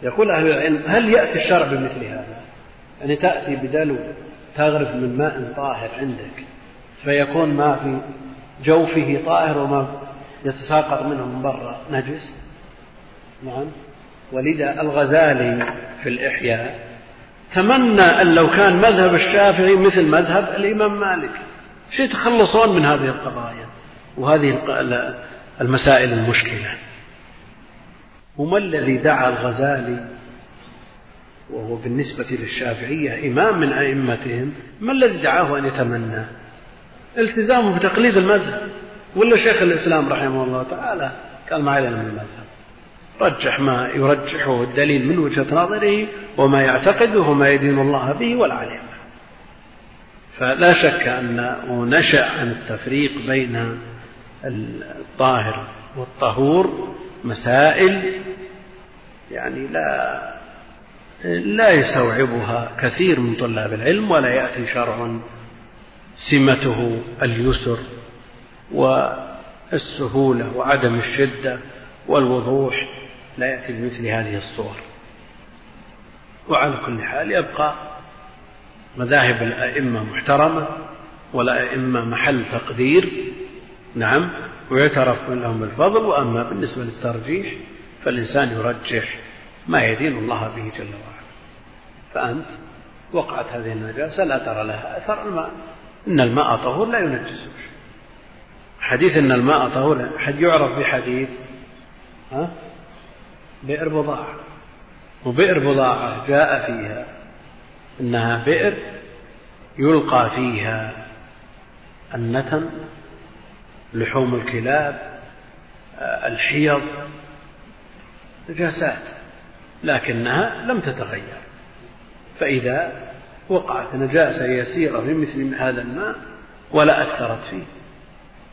يقول أهل العلم هل يأتي الشرع بمثل هذا؟ يعني تأتي بدلو تغرف من ماء طاهر عندك فيكون ما في جوفه طاهر وما يتساقط منه من برا. نجس؟ نعم. ولذا الغزالي في الإحياء تمنى أن لو كان مذهب الشافعي مثل مذهب الإمام مالك. شو يتخلصون من هذه القضايا وهذه المسائل المشكلة؟ وما الذي دعا الغزالي وهو بالنسبة للشافعية إمام من أئمتهم ما الذي دعاه أن يتمنى؟ التزامه بتقليد المذهب. ولا شيخ الإسلام رحمه الله تعالى قال ما علينا من المذهب. رجح ما يرجحه الدليل من وجهة نظره وما يعتقده وما يدين الله به ولا عليه فلا شك أنه نشأ عن التفريق بين الطاهر والطهور مسائل يعني لا لا يستوعبها كثير من طلاب العلم ولا يأتي شرع سمته اليسر والسهولة وعدم الشدة والوضوح لا يأتي بمثل هذه الصور. وعلى كل حال يبقى مذاهب الأئمة محترمة والأئمة محل تقدير نعم ويعترف لهم بالفضل وأما بالنسبة للترجيح فالإنسان يرجح ما يدين الله به جل وعلا. فأنت وقعت هذه النجاسة لا ترى لها أثر الماء إن الماء طهور لا ينجسه حديث إن الماء طهور حد يعرف بحديث ها؟ بئر بضاعة. وبئر بضاعة جاء فيها. إنها بئر يلقى فيها النتن لحوم الكلاب الحيض نجاسات لكنها لم تتغير. فإذا وقعت نجاسة يسيرة في مثل هذا الماء ولا أثرت فيه.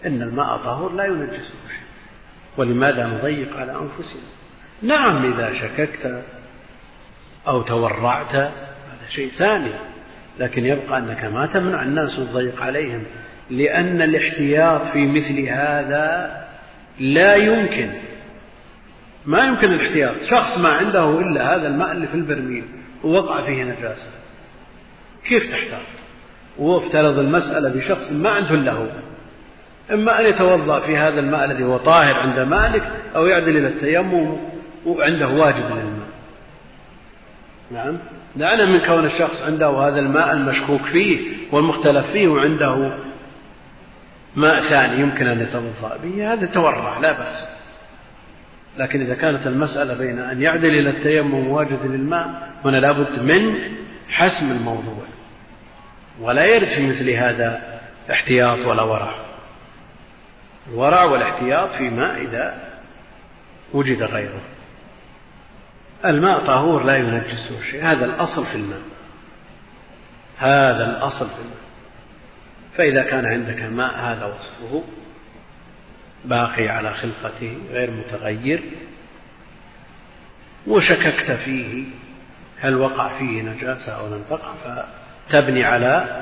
إن الماء طهور لا ينجسه شيء ولماذا نضيق على أنفسنا؟ نعم إذا شككت أو تورعت هذا شيء ثاني لكن يبقى أنك ما تمنع الناس وتضيق عليهم لأن الاحتياط في مثل هذا لا يمكن. ما يمكن الاحتياط. شخص ما عنده إلا هذا الماء اللي في البرميل ووقع فيه نجاسة كيف تحتاط؟ وافترض المسألة بشخص ما عنده إلا هو. إما أن يتوضأ في هذا الماء الذي هو طاهر عند مالك أو يعدل إلى التيمم وعنده واجب للماء. نعم؟ دعنا من كون الشخص عنده هذا الماء المشكوك فيه والمختلف فيه وعنده ماء ثاني يمكن أن يتوضأ به هذا تورع لا بأس. لكن إذا كانت المسألة بين أن يعدل إلى التيمم واجد للماء هنا لابد من حسم الموضوع. ولا يرد في مثل هذا احتياط ولا ورع. الورع والاحتياط في ماء إذا وجد غيره. الماء طهور لا ينجسه شيء. هذا الأصل في الماء. هذا الأصل في الماء. فإذا كان عندك ماء هذا وصفه. باقي على خلقته غير متغير. وشككت فيه. هل وقع فيه نجاسة أو لم تقع؟ فتبني على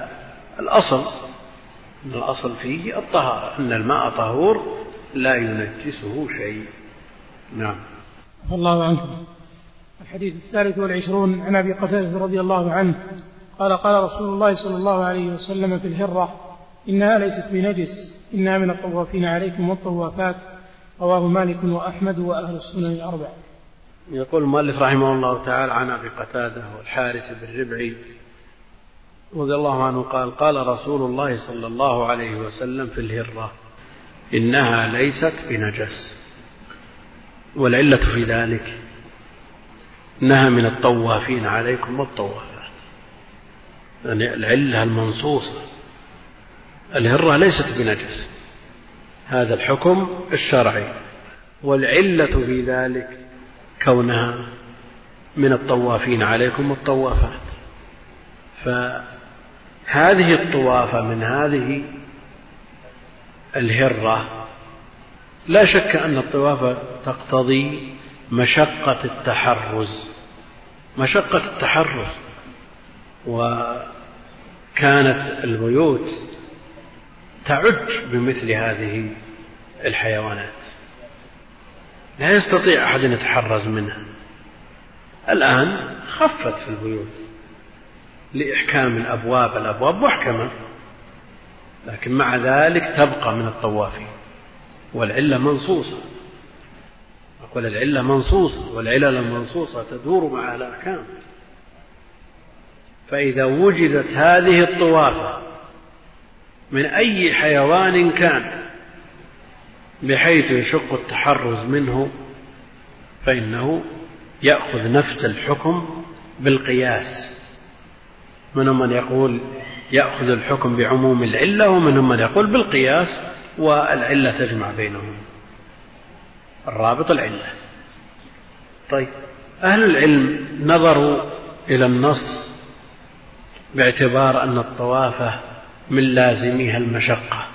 الأصل. أن الأصل فيه الطهارة أن الماء طهور لا ينجسه شيء. نعم. الله عنكم الحديث الثالث والعشرون عن أبي قتادة رضي الله عنه قال قال رسول الله صلى الله عليه وسلم في الهرة إنها ليست بنجس إنها من الطوافين عليكم والطوافات. رواه مالك وأحمد وأهل السنن الأربعة يقول المؤلف رحمه الله تعالى عن أبي قتادة والحارث بن ربعي رضي الله عنه قال قال رسول الله صلى الله عليه وسلم في الهرة إنها ليست بنجس والعلة في ذلك إنها من الطوافين عليكم والطوافات. يعني العلة المنصوصة. الهرة ليست بنجس. هذا الحكم الشرعي. والعلة في ذلك كونها من الطوافين عليكم والطوافات. فهذه الطوافة من هذه الهرة لا شك أن الطواف تقتضي مشقة التحرز مشقة التحرز كانت البيوت تعج بمثل هذه الحيوانات. لا يستطيع أحد أن يتحرز منها. الآن خفت في البيوت. لإحكام الأبواب الأبواب محكمة لكن مع ذلك تبقى من الطوافين والعلة منصوصة. أقول العلة منصوصة والعلل المنصوصة تدور مع الأحكام. فإذا وجدت هذه الطوافة من أي حيوان كان بحيث يشق التحرز منه فإنه يأخذ نفس الحكم بالقياس. منهم من يقول يأخذ الحكم بعموم العلة ومنهم من يقول بالقياس والعلة تجمع بينهم. الرابط العلة. طيب أهل العلم نظروا إلى النص باعتبار أن الطوافة من لازمها المشقة.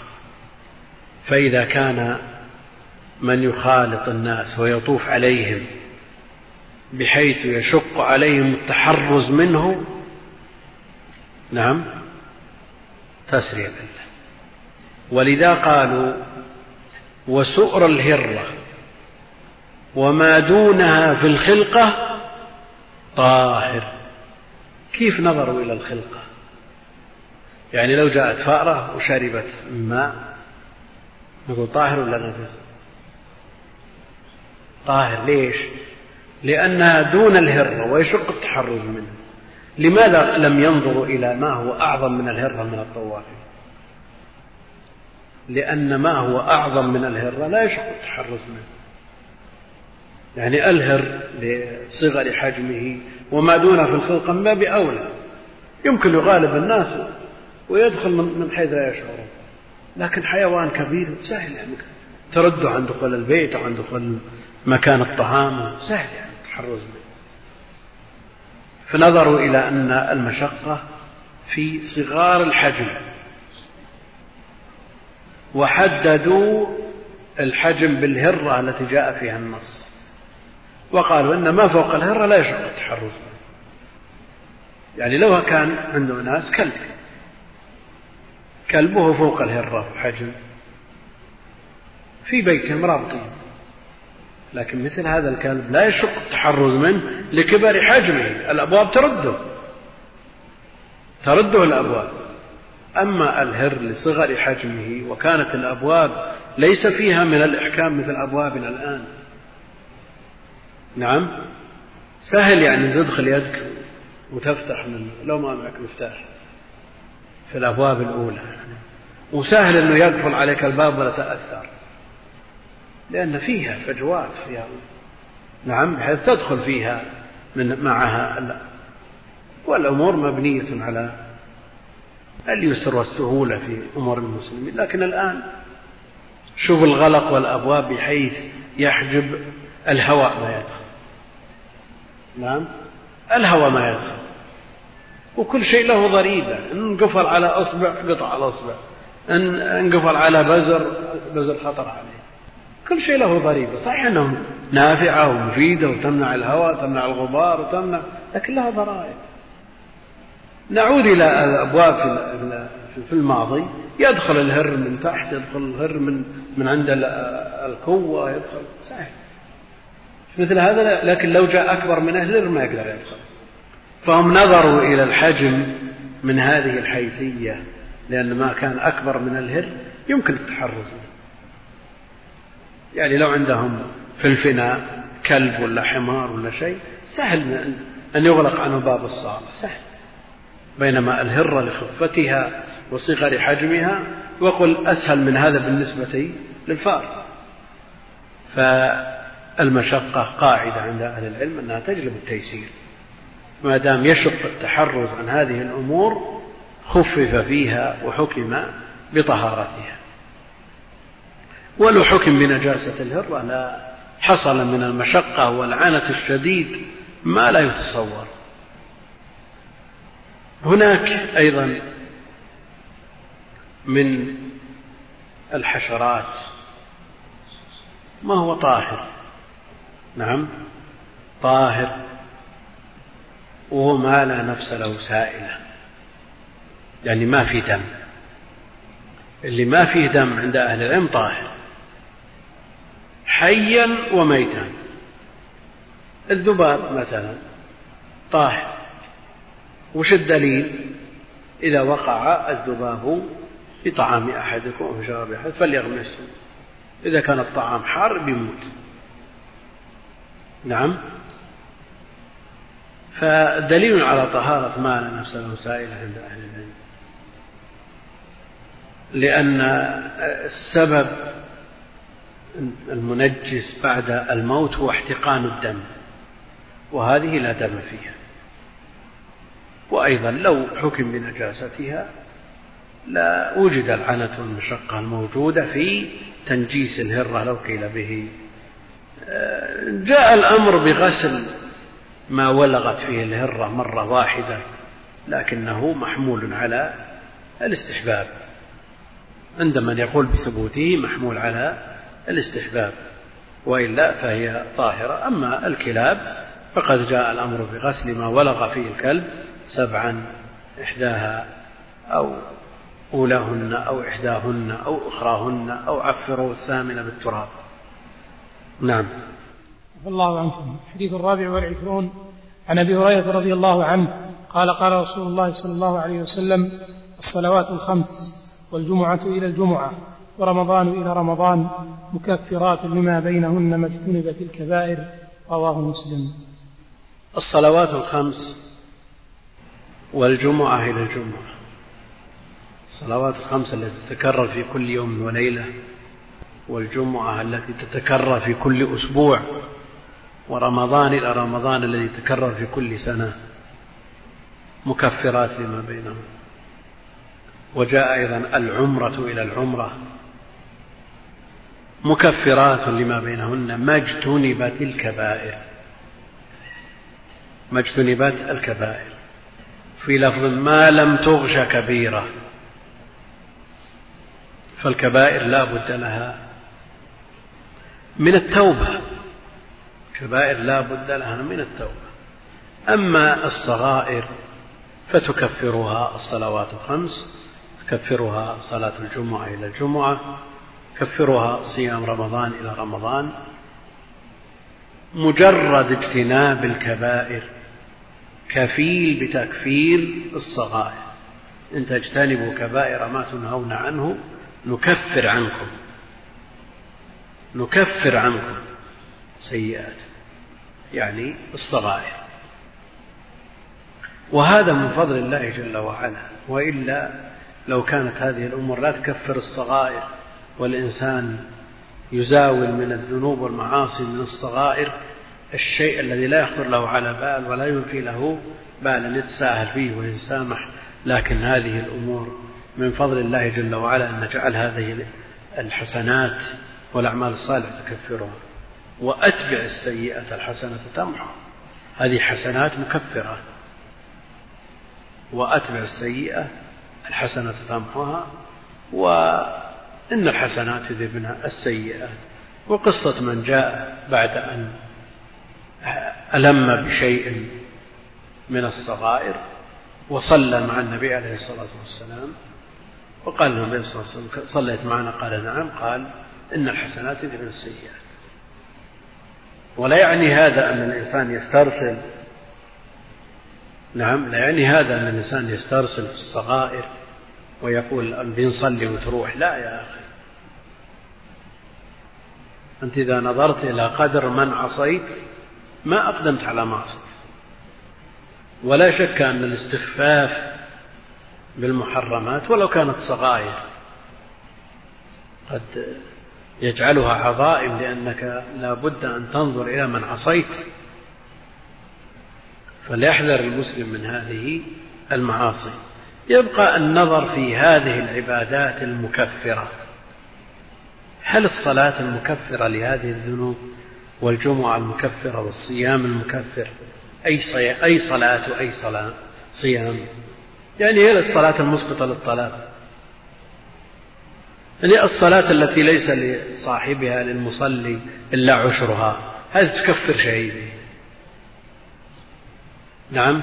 فإذا كان من يخالط الناس ويطوف عليهم بحيث يشق عليهم التحرز منه نعم. تسري بالله. ولذا قالوا وسؤر الهرة وما دونها في الخلقة طاهر. كيف نظروا إلى الخلقة؟ يعني لو جاءت فأرة وشربت ماء نقول طاهر ولا نجس طاهر. ليش؟ لأنها دون الهرة ويشق التحرز منه لماذا لم ينظروا إلى ما هو أعظم من الهرة من الطوافين لأن ما هو أعظم من الهرة لا يشق التحرز منه. يعني ألهر لصغر حجمه وما دونه في الخلق من باب أولى يمكن يغالب الناس ويدخل من حيث لا يشعرون لكن حيوان كبير سهل يعني. ترده عن دخول البيت أو عن دخول مكان الطعام سهل يعني التحرز به فنظروا إلى أن المشقة في صغار الحجم. وحددوا الحجم بالهرة التي جاء فيها النص. وقالوا إن ما فوق الهرة لا يشق التحرز. يعني لو كان عنده ناس كلب. كلبه فوق الهرة حجم. في بيتهم رابطين. لكن مثل هذا الكلب لا يشق التحرز منه لكبر حجمه. الأبواب ترده. ترده الأبواب. أما الهر لصغر حجمه وكانت الأبواب ليس فيها من الإحكام مثل أبوابنا الآن. نعم؟ سهل يعني تدخل يدك وتفتح من لو ما معك مفتاح في الأبواب الأولى. وسهل أنه يقفل عليك الباب ولا تأثر. لأن فيها فجوات فيها نعم بحيث تدخل فيها من معها والأمور مبنية على اليسر والسهولة في أمور المسلمين. لكن الآن شوف الغلق والأبواب بحيث يحجب الهواء ما يدخل. نعم الهواء ما يدخل. وكل شيء له ضريبة. إن انقفل على أصبع قطع الأصبع إن انقفل على بزر بزر خطر عليه. كل شيء له ضريبة صحيح أنه نافعة ومفيدة وتمنع الهواء تمنع الغبار وتمنع لكن لها ضرائب. نعود إلى الأبواب في الماضي. يدخل الهر من تحت يدخل الهر من من عند الكوة يدخل صحيح. مثل هذا لكن لو جاء أكبر من الهر ما يقدر يدخل. فهم نظروا إلى الحجم من هذه الحيثية لأن ما كان أكبر من الهر يمكن التحرز منه يعني لو عندهم في الفناء كلب ولا حمار ولا شيء سهل أن يغلق عنه باب الصالة سهل. بينما الهرة لخفتها وصغر حجمها وقل أسهل من هذا بالنسبة للفار فالمشقة قاعدة عند أهل العلم أنها تجلب التيسير. ما دام يشق التحرز عن هذه الأمور خفف فيها وحكم بطهارتها. ولو حكم بنجاسة الهرة لا حصل من المشقة والعنة الشديد ما لا يتصور. هناك أيضا من الحشرات ما هو طاهر؟ نعم طاهر وهو ما لا نفس له سائلة يعني ما في دم. اللي ما فيه دم عند أهل العلم طاهر. حيا وميتا. الذباب مثلا طاهر وش الدليل؟ إذا وقع الذباب في طعام أحدكم أو في شراب أحد فليغمسه إذا كان الطعام حار بيموت. نعم. فدليل على طهارة ما لا نفس له سائلة عند أهل العلم. لأن السبب المنجس بعد الموت هو احتقان الدم وهذه لا دم فيها. وأيضا لو حكم بنجاستها لا وجد العنة والمشقة الموجودة في تنجيس الهرة لو قيل به. جاء الأمر بغسل ما ولغت فيه الهرة مرة واحدة لكنه محمول على الاستحباب. عند من يقول بثبوته محمول على الاستحباب وإلا فهي طاهرة. أما الكلاب فقد جاء الأمر بغسل ما ولغ فيه الكلب سبعا إحداها أو أولاهن أو إحداهن أو أخراهن أو عفروا الثامنة بالتراب. نعم. الله عنكم. الحديث الرابع والعشرون. عن أبي هريرة رضي الله عنه قال قال رسول الله صلى الله عليه وسلم الصلوات الخمس والجمعة إلى الجمعة. ورمضان إلى رمضان مكفرات لما بينهن ما اجتنبت الكبائر رواه مسلم. الصلوات الخمس والجمعة إلى الجمعة. الصلوات الخمس التي تتكرر في كل يوم وليلة والجمعة التي تتكرر في كل أسبوع ورمضان إلى رمضان الذي يتكرر في كل سنة. مكفرات لما بينهم. وجاء أيضا العمرة إلى العمرة. مكفرات لما بينهن. ما اجتنبت الكبائر. ما اجتنبت الكبائر. في لفظ ما لم تغش كبيرة. فالكبائر لا بد لها. من التوبة. كبائر لا بد لها من التوبة. أما الصغائر فتكفرها الصلوات الخمس تكفرها صلاة الجمعة إلى الجمعة تكفرها صيام رمضان إلى رمضان مجرد اجتناب الكبائر كفيل بتكفير الصغائر. إن تجتنبوا كبائر ما تنهون عنه نكفر عنكم نكفر عنكم سيئات يعني الصغائر. وهذا من فضل الله جل وعلا وإلا لو كانت هذه الأمور لا تكفر الصغائر والإنسان يزاول من الذنوب والمعاصي من الصغائر الشيء الذي لا يخطر له على بال ولا يلقي له بالا يتساهل فيه ويسامح. لكن هذه الأمور من فضل الله جل وعلا أن نجعل هذه الحسنات والأعمال الصالحة تكفرها. وأتبع السيئة الحسنة تمحو. هذه حسنات مكفرة. وأتبع السيئة الحسنة تمحوها. وإن الحسنات يذهبن السيئات. وقصة من جاء بعد أن ألم بشيء من الصغائر وصلى مع النبي عليه الصلاة والسلام وقال النبي صلى الله عليه وسلم صليت معنا؟ قال نعم. قال إن الحسنات يذهبن السيئات. ولا يعني هذا أن الإنسان يسترسل. نعم لا يعني هذا أن الإنسان يسترسل في الصغائر. ويقول بنصلي وتروح لا يا أخي. أنت إذا نظرت إلى قدر من عصيت ما أقدمت على معصية ولا شك أن الاستخفاف بالمحرمات ولو كانت صغائر قد يجعلها عظائم لأنك لا بد أن تنظر إلى من عصيت. فليحذر المسلم من هذه المعاصي. يبقى النظر في هذه العبادات المكفرة. هل الصلاة المكفرة لهذه الذنوب والجمعة المكفرة والصيام المكفر أي أي صلاة وأي صلاة؟ صيام. يعني هي الصلاة المسقطة للطلاق. يعني الصلاة التي ليس لصاحبها للمصلي إلا عشرها هذه تكفر شهيده نعم؟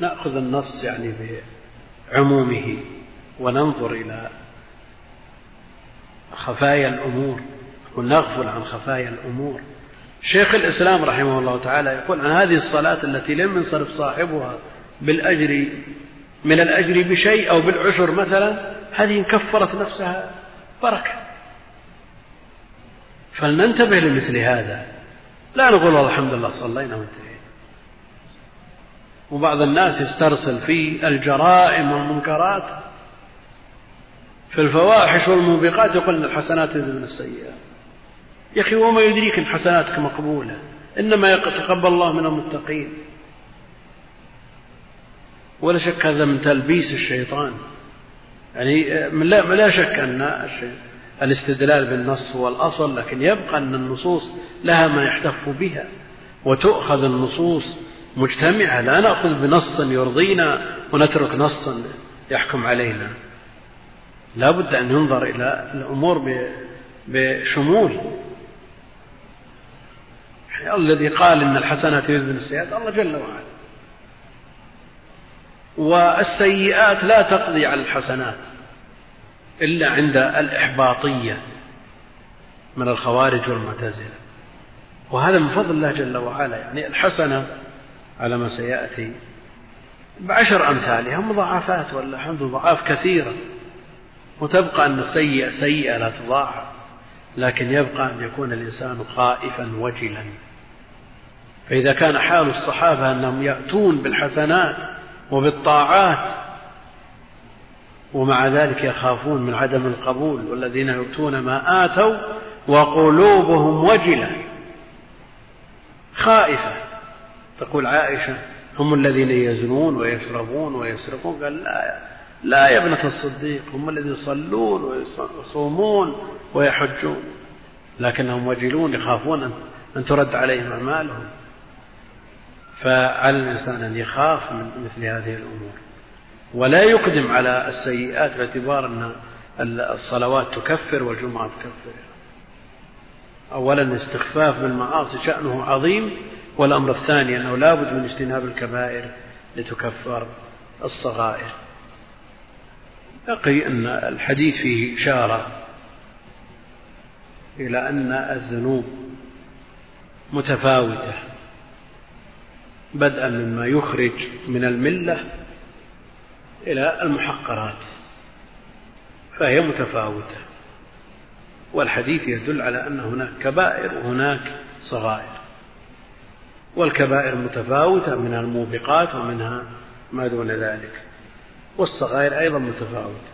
نأخذ النص يعني بعمومه وننظر إلى خفايا الأمور ونغفل عن خفايا الأمور. شيخ الإسلام رحمه الله تعالى يقول عن هذه الصلاة التي لم ينصرف صاحبها بالأجر من الأجر بشيء أو بالعشر مثلا هذه كفرت نفسها بركة. فلننتبه لمثل هذا. لا نقول والله الحمد لله صلينا وانتهينا. وبعض الناس يسترسل في الجرائم والمنكرات. في الفواحش والموبقات يقول الحسنات من السيئات. يا أخي وما يدريك إن حسناتك مقبولة؟ إنما يتقبل الله من المتقين. ولا شك هذا من تلبيس الشيطان. يعني لا, لا شك أن الاستدلال بالنص هو الأصل لكن يبقى أن النصوص لها ما يحتف بها وتؤخذ النصوص مجتمعة لا نأخذ بنص يرضينا ونترك نصا يحكم علينا. لا بد أن ينظر إلى الأمور بشمول. الذي قال إن الحسنات يذبن السيئات الله جل وعلا. والسيئات لا تقضي على الحسنات إلا عند الإحباطية من الخوارج والمعتزلة. وهذا من فضل الله جل وعلا. يعني الحسنة على ما سيأتي. بعشر أمثالها مضاعفات والحمد ضعاف كثيرة. وتبقى أن السيئة سيئة لا تضاعف لكن يبقى أن يكون الإنسان خائفا وجلا. فإذا كان حال الصحابة أنهم يأتون بالحسنات وبالطاعات ومع ذلك يخافون من عدم القبول والذين يؤتون ما آتوا وقلوبهم وجلة خائفة. تقول عائشة هم الذين يزنون ويشربون ويسرقون قال لا لا يا ابنة الصديق هم الذين يصلون ويصومون ويحجون لكنهم وجلون يخافون أن ترد عليهم أعمالهم. فعلى الإنسان أن يخاف من مثل هذه الأمور. ولا يقدم على السيئات باعتبار أن الصلوات تكفر والجمعة تكفر. أولا الاستخفاف بالمعاصي شأنه عظيم والأمر الثاني أنه لا بد من اجتناب الكبائر لتكفر الصغائر. يقي أن الحديث فيه إشارة إلى أن الذنوب متفاوتة بدءا مما يخرج من الملة إلى المحقرات فهي متفاوتة. والحديث يدل على أن هناك كبائر وهناك صغائر. والكبائر متفاوتة منها الموبقات ومنها ما دون ذلك. والصغائر أيضا متفاوتة.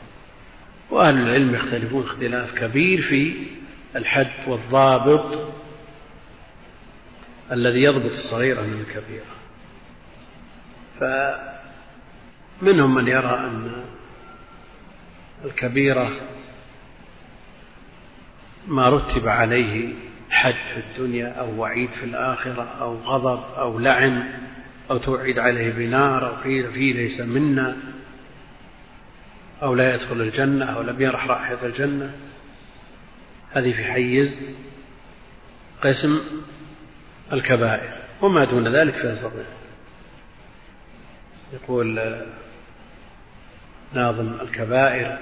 وأهل العلم يختلفون اختلاف كبير في الحد والضابط الذي يضبط الصغيرة من الكبيرة. فمنهم من يرى أن الكبيرة ما رتب عليه حد في الدنيا أو وعيد في الآخرة أو غضب أو لعن أو توعد عليه بنار أو قيل فيه ليس منا أو لا يدخل الجنة أو لم يرح رائحة الجنة. هذه في حيز قسم الكبائر وما دون ذلك فهي يقول ناظم الكبائر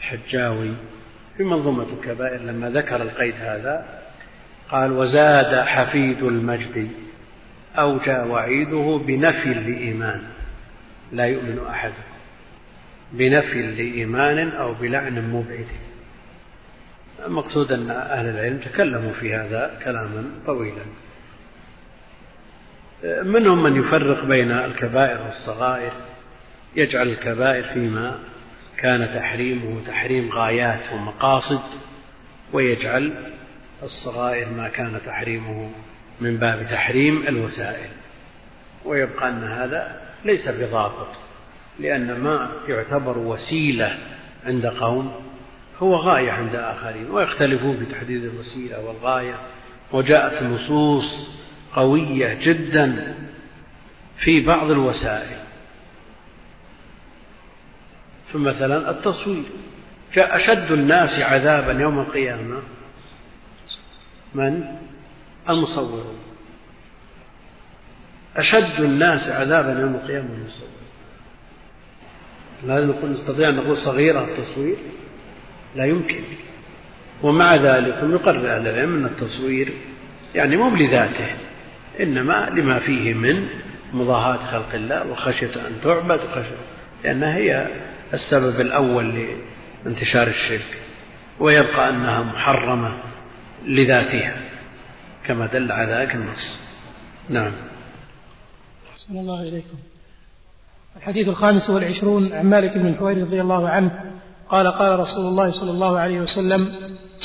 حجاوي في منظومة الكبائر لما ذكر القيد هذا قال وزاد حفيد المجد أوجى وعيده بنفي لإيمان لا يؤمن أحد بنفي لإيمان أو بلعن مبعد. المقصود أن أهل العلم تكلموا في هذا كلاما طويلا. منهم من يفرق بين الكبائر والصغائر يجعل الكبائر فيما كان تحريمه تحريم غايات ومقاصد ويجعل الصغائر ما كان تحريمه من باب تحريم الوسائل. ويبقى أن هذا ليس بضابط لأن ما يعتبر وسيلة عند قوم هو غاية عند آخرين ويختلفون في تحديد الوسيلة والغاية. وجاءت نصوص قوية جدا في بعض الوسائل. فمثلا التصوير. أشد الناس عذابا يوم القيامة من؟ المصورون. أشد الناس عذابا يوم القيامة المصور لازم نقول نستطيع أن نقول صغيرة التصوير. لا يمكن. ومع ذلك يقرر أهل العلم أن التصوير يعني مو لذاته إنما لما فيه من مضاهاة خلق الله وخشية أن تعبد وخشية لأنها هي السبب الأول لانتشار الشرك ويبقى أنها محرمة لذاتها كما دل على ذلك النص. نعم. أحسن الله إليكم. الحديث الخامس والعشرون عن مالك بن حوير رضي الله عنه قال قال رسول الله صلى الله عليه وسلم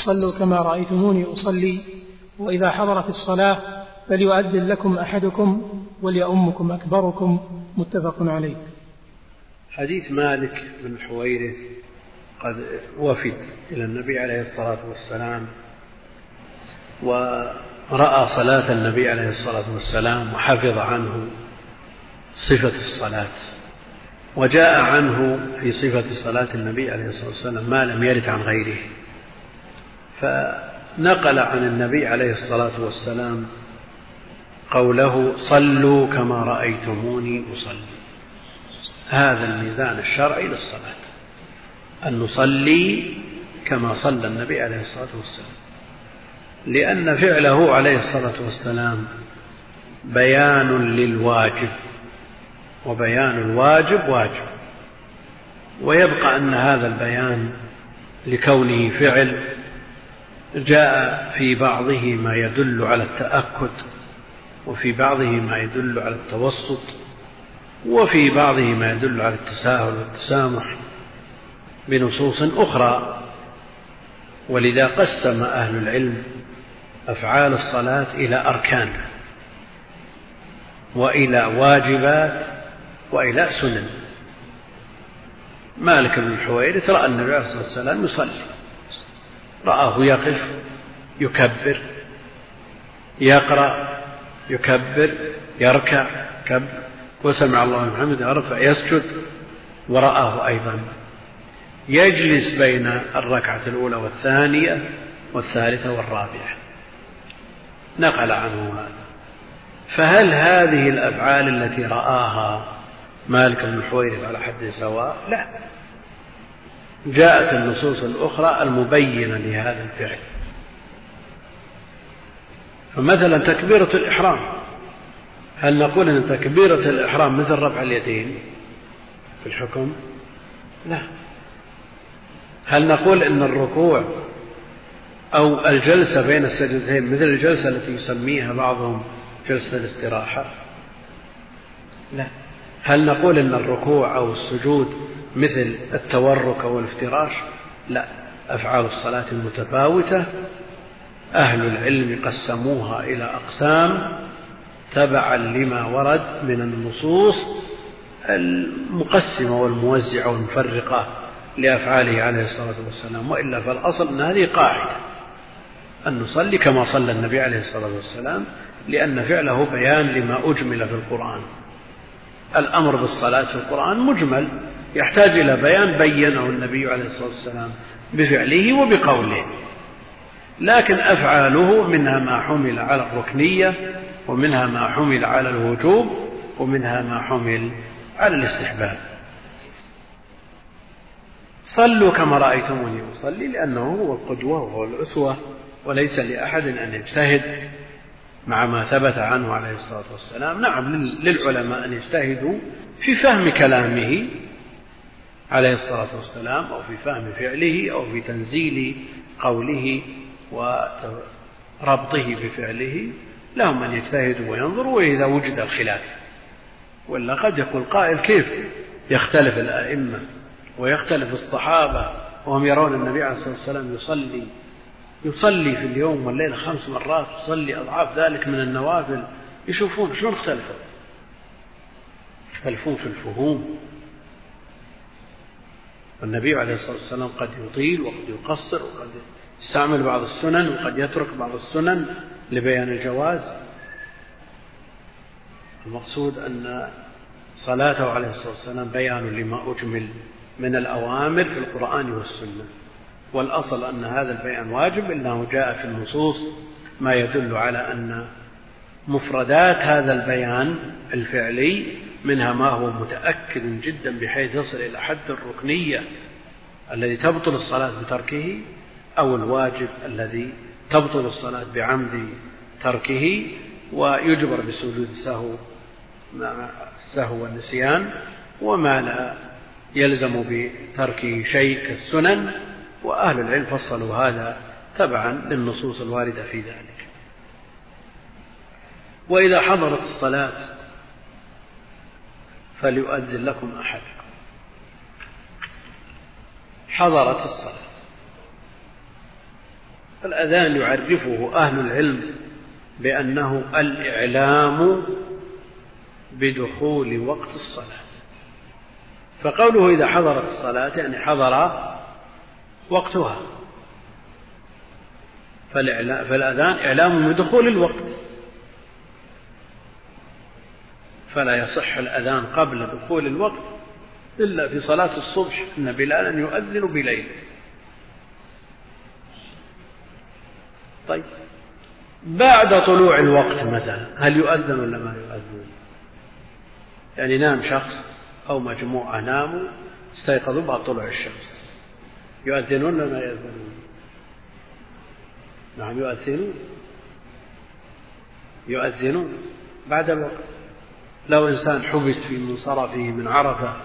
صلوا كما رأيتموني أصلي وإذا حضرت الصلاة فليؤذن لكم أحدكم وليؤمكم أكبركم. متفق عليه. حديث مالك بن حويرث قد وفد إلى النبي عليه الصلاة والسلام ورأى صلاة النبي عليه الصلاة والسلام وحفظ عنه صفة الصلاة وجاء عنه في صفة صلاة النبي عليه الصلاة والسلام ما لم يرد عن غيره فنقل عن النبي عليه الصلاة والسلام قوله صلوا كما رأيتموني أصلي هذا الميزان الشرعي للصلاة. أن نصلي كما صلى النبي عليه الصلاة والسلام. لأن فعله عليه الصلاة والسلام بيان للواجب. وبيان الواجب واجب. ويبقى أن هذا البيان لكونه فعل جاء في بعضه ما يدل على التأكد وفي بعضه ما يدل على التوسط. وفي بعضه ما يدل على التساهل والتسامح بنصوص أخرى. ولذا قسم أهل العلم أفعال الصلاة إلى أركان وإلى واجبات وإلى سنن. مالك بن الحويرث رأى النبي عليه الصلاة والسلام يصلي رآه يقف يكبر يقرأ يكبر يركع كبر وسمع الله من حمده يرفع يسجد ورآه أيضا. يجلس بين الركعة الأولى والثانية والثالثة والرابعة. نقل عنه هذا. فهل هذه الأفعال التي رآها مالك بن حويرث على حد سواء لا. جاءت النصوص الأخرى المبينة لهذا الفعل. فمثلا تكبيرة الإحرام. هل نقول أن تكبيرة الإحرام مثل رفع اليدين في الحكم؟ لا. هل نقول أن الركوع أو الجلسة بين السجدتين مثل الجلسة التي يسميها بعضهم جلسة الاستراحة؟ لا. هل نقول أن الركوع أو السجود مثل التورك أو الافتراش لا. أفعال الصلاة متفاوتة أهل العلم قسموها إلى أقسام تبعا لما ورد من النصوص المقسمة والموزعة والمفرقة لأفعاله عليه الصلاة والسلام وإلا فالأصل أن هذه قاعدة أن نصلي كما صلى النبي عليه الصلاة والسلام لأن فعله بيان لما أجمل في القرآن. الأمر بالصلاة في القرآن مجمل يحتاج إلى بيان بينه النبي عليه الصلاة والسلام بفعله وبقوله. لكن أفعاله منها ما حمل على الركنية ومنها ما حمل على الوجوب ومنها ما حمل على الاستحباب. صلوا كما رأيتموني أصلي لأنه هو القدوة وهو الأسوة وليس لأحد أن يجتهد مع ما ثبت عنه عليه الصلاة والسلام. نعم للعلماء أن يجتهدوا في فهم كلامه عليه الصلاة والسلام أو في فهم فعله أو في تنزيل قوله وربطه بفعله. لهم أن يجتهدوا وينظروا وإذا وجد الخلاف. ولا قد يقول قائل كيف؟ يختلف الأئمة ويختلف الصحابة وهم يرون النبي عليه الصلاة والسلام يصلي. يصلي في اليوم والليلة خمس مرات يصلي أضعاف ذلك من النوافل. يشوفون شلون اختلفوا؟ يختلفون في الفهوم. والنبي عليه الصلاة والسلام قد يطيل وقد يقصر وقد يستعمل بعض السنن وقد يترك بعض السنن. لبيان الجواز المقصود أن صلاته عليه الصلاة والسلام بيان لما أجمل من الأوامر في القرآن والسنة. والأصل أن هذا البيان واجب إنه جاء في النصوص ما يدل على أن مفردات هذا البيان الفعلي منها ما هو متأكد جدا بحيث يصل إلى حد الركنية الذي تبطل الصلاة بتركه أو الواجب الذي تبطل الصلاة بعمد تركه ويجبر بسجود السهو مع السهو والنسيان وما لا يلزم بتركه شيء كالسنن وأهل العلم فصلوا هذا تبعا للنصوص الواردة في ذلك. وإذا حضرت الصلاة فليؤذن لكم أحدكم. حضرت الصلاة. الأذان يعرفه أهل العلم بأنه الإعلام بدخول وقت الصلاة. فقوله إذا حضرت الصلاة يعني حضر وقتها. فالأذان إعلام بدخول الوقت. فلا يصح الأذان قبل دخول الوقت إلا في صلاة الصبح. إن بلالا يؤذن بليل. طيب. بعد طلوع الوقت مثلا هل يؤذن ولا ما يؤذن؟ يعني نام شخص أو مجموعة ناموا استيقظوا بعد طلوع الشمس. يؤذنون ولا ما يؤذنون؟ نعم يؤذنون. يؤذنون بعد الوقت. لو إنسان حبس في منصرفه من عرفة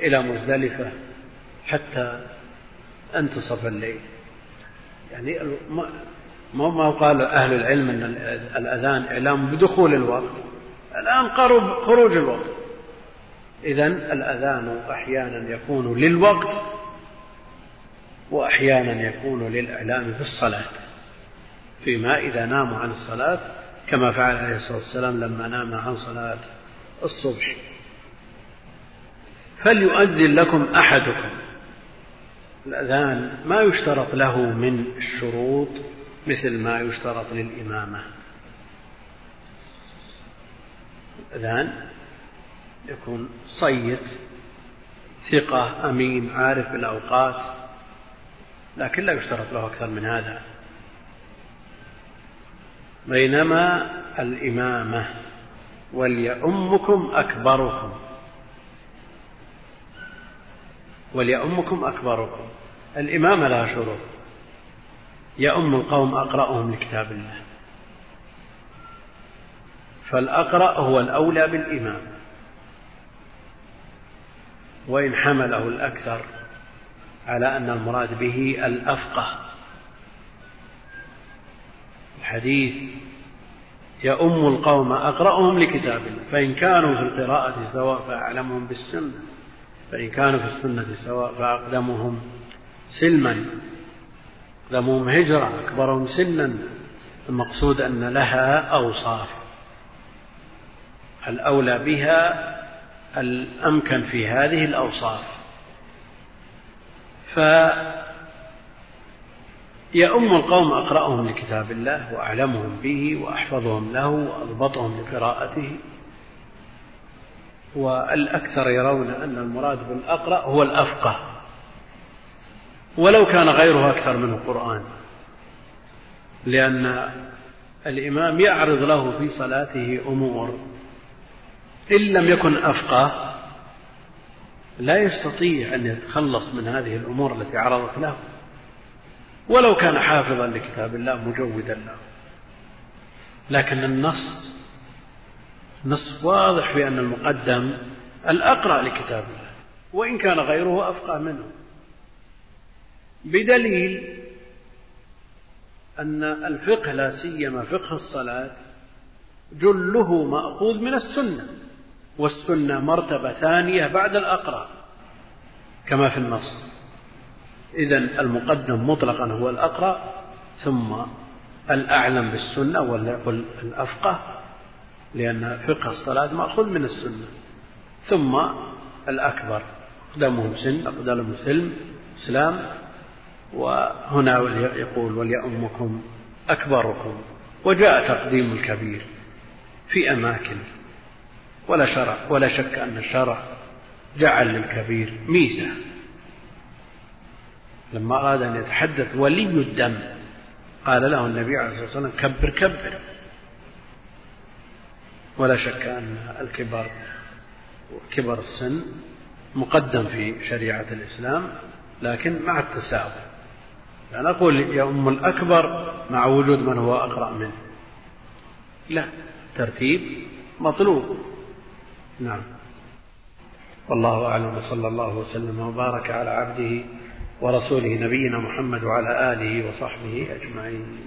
إلى مزدلفة حتى انتصف الليل. يعني ما قال أهل العلم أن الأذان إعلام بدخول الوقت. الآن قرب خروج الوقت. إذا الأذان أحيانا يكون للوقت وأحيانا يكون للإعلام بالصلاة فيما إذا ناموا عن الصلاة كما فعل عليه الصلاة والسلام لما نام عن صلاة الصبح. فليؤذن لكم أحدكم. الأذان ما يشترط له من الشروط مثل ما يشترط للإمامة. الأذان يكون صيت ثقة أمين عارف بالأوقات لكن لا يشترط له أكثر من هذا. بينما الإمامة وليؤمكم أكبركم. وليؤمكم أكبركم. الإمامة لها شروط. يؤم القوم أقرأهم لكتاب الله. فالأقرأ هو الأولى بالإمام. وإن حمله الأكثر على أن المراد به الأفقه. الحديث يؤم القوم أقرأهم لكتاب الله. فإن كانوا في القراءة سواء فأعلمهم بالسنة. فإن كانوا في السنة سواء فأقدمهم سلما. أقدمهم هجرة أكبرهم سنا المقصود أن لها أوصاف. الأولى بها الأمكن في هذه الأوصاف. ف يؤم القوم أقرأهم لكتاب الله وأعلمهم به وأحفظهم له وأضبطهم لقراءته. والأكثر يرون أن المراد بالأقرأ هو الأفقه. ولو كان غيره أكثر من القرآن لأن الإمام يعرض له في صلاته أمور إن لم يكن أفقه لا يستطيع أن يتخلص من هذه الأمور التي عرضت له. ولو كان حافظا لكتاب الله مجودا له. لكن النص نص واضح في أن المقدم الأقرأ لكتاب الله. وإن كان غيره أفقه منه. بدليل أن الفقه لا سيما فقه الصلاة جله مأخوذ من السنة والسنة مرتبة ثانية بعد الأقرأ كما في النص. إذا المقدم مطلقا هو الأقرأ ثم الأعلم بالسنة والأفقه لأن فقه الصلاة مأخوذ من السنة. ثم الأكبر أقدمهم سن أقدمهم سلم إسلام وهنا يقول وليأمكم أكبركم وجاء تقديم الكبير في أماكن ولا شرع ولا شك أن الشرع جعل للكبير ميزة. لما أراد أن يتحدث ولي الدم قال له النبي عليه الصلاة والسلام كبر كبر. ولا شك أن الكبر كبر السن مقدم في شريعة الإسلام لكن مع التساوي. لا نقول يؤم الأكبر مع وجود من هو أقرأ منه. لا. ترتيب مطلوب. نعم. والله أعلم وصلى الله وسلم وبارك على عبده ورسوله نبينا محمد وعلى آله وصحبه أجمعين.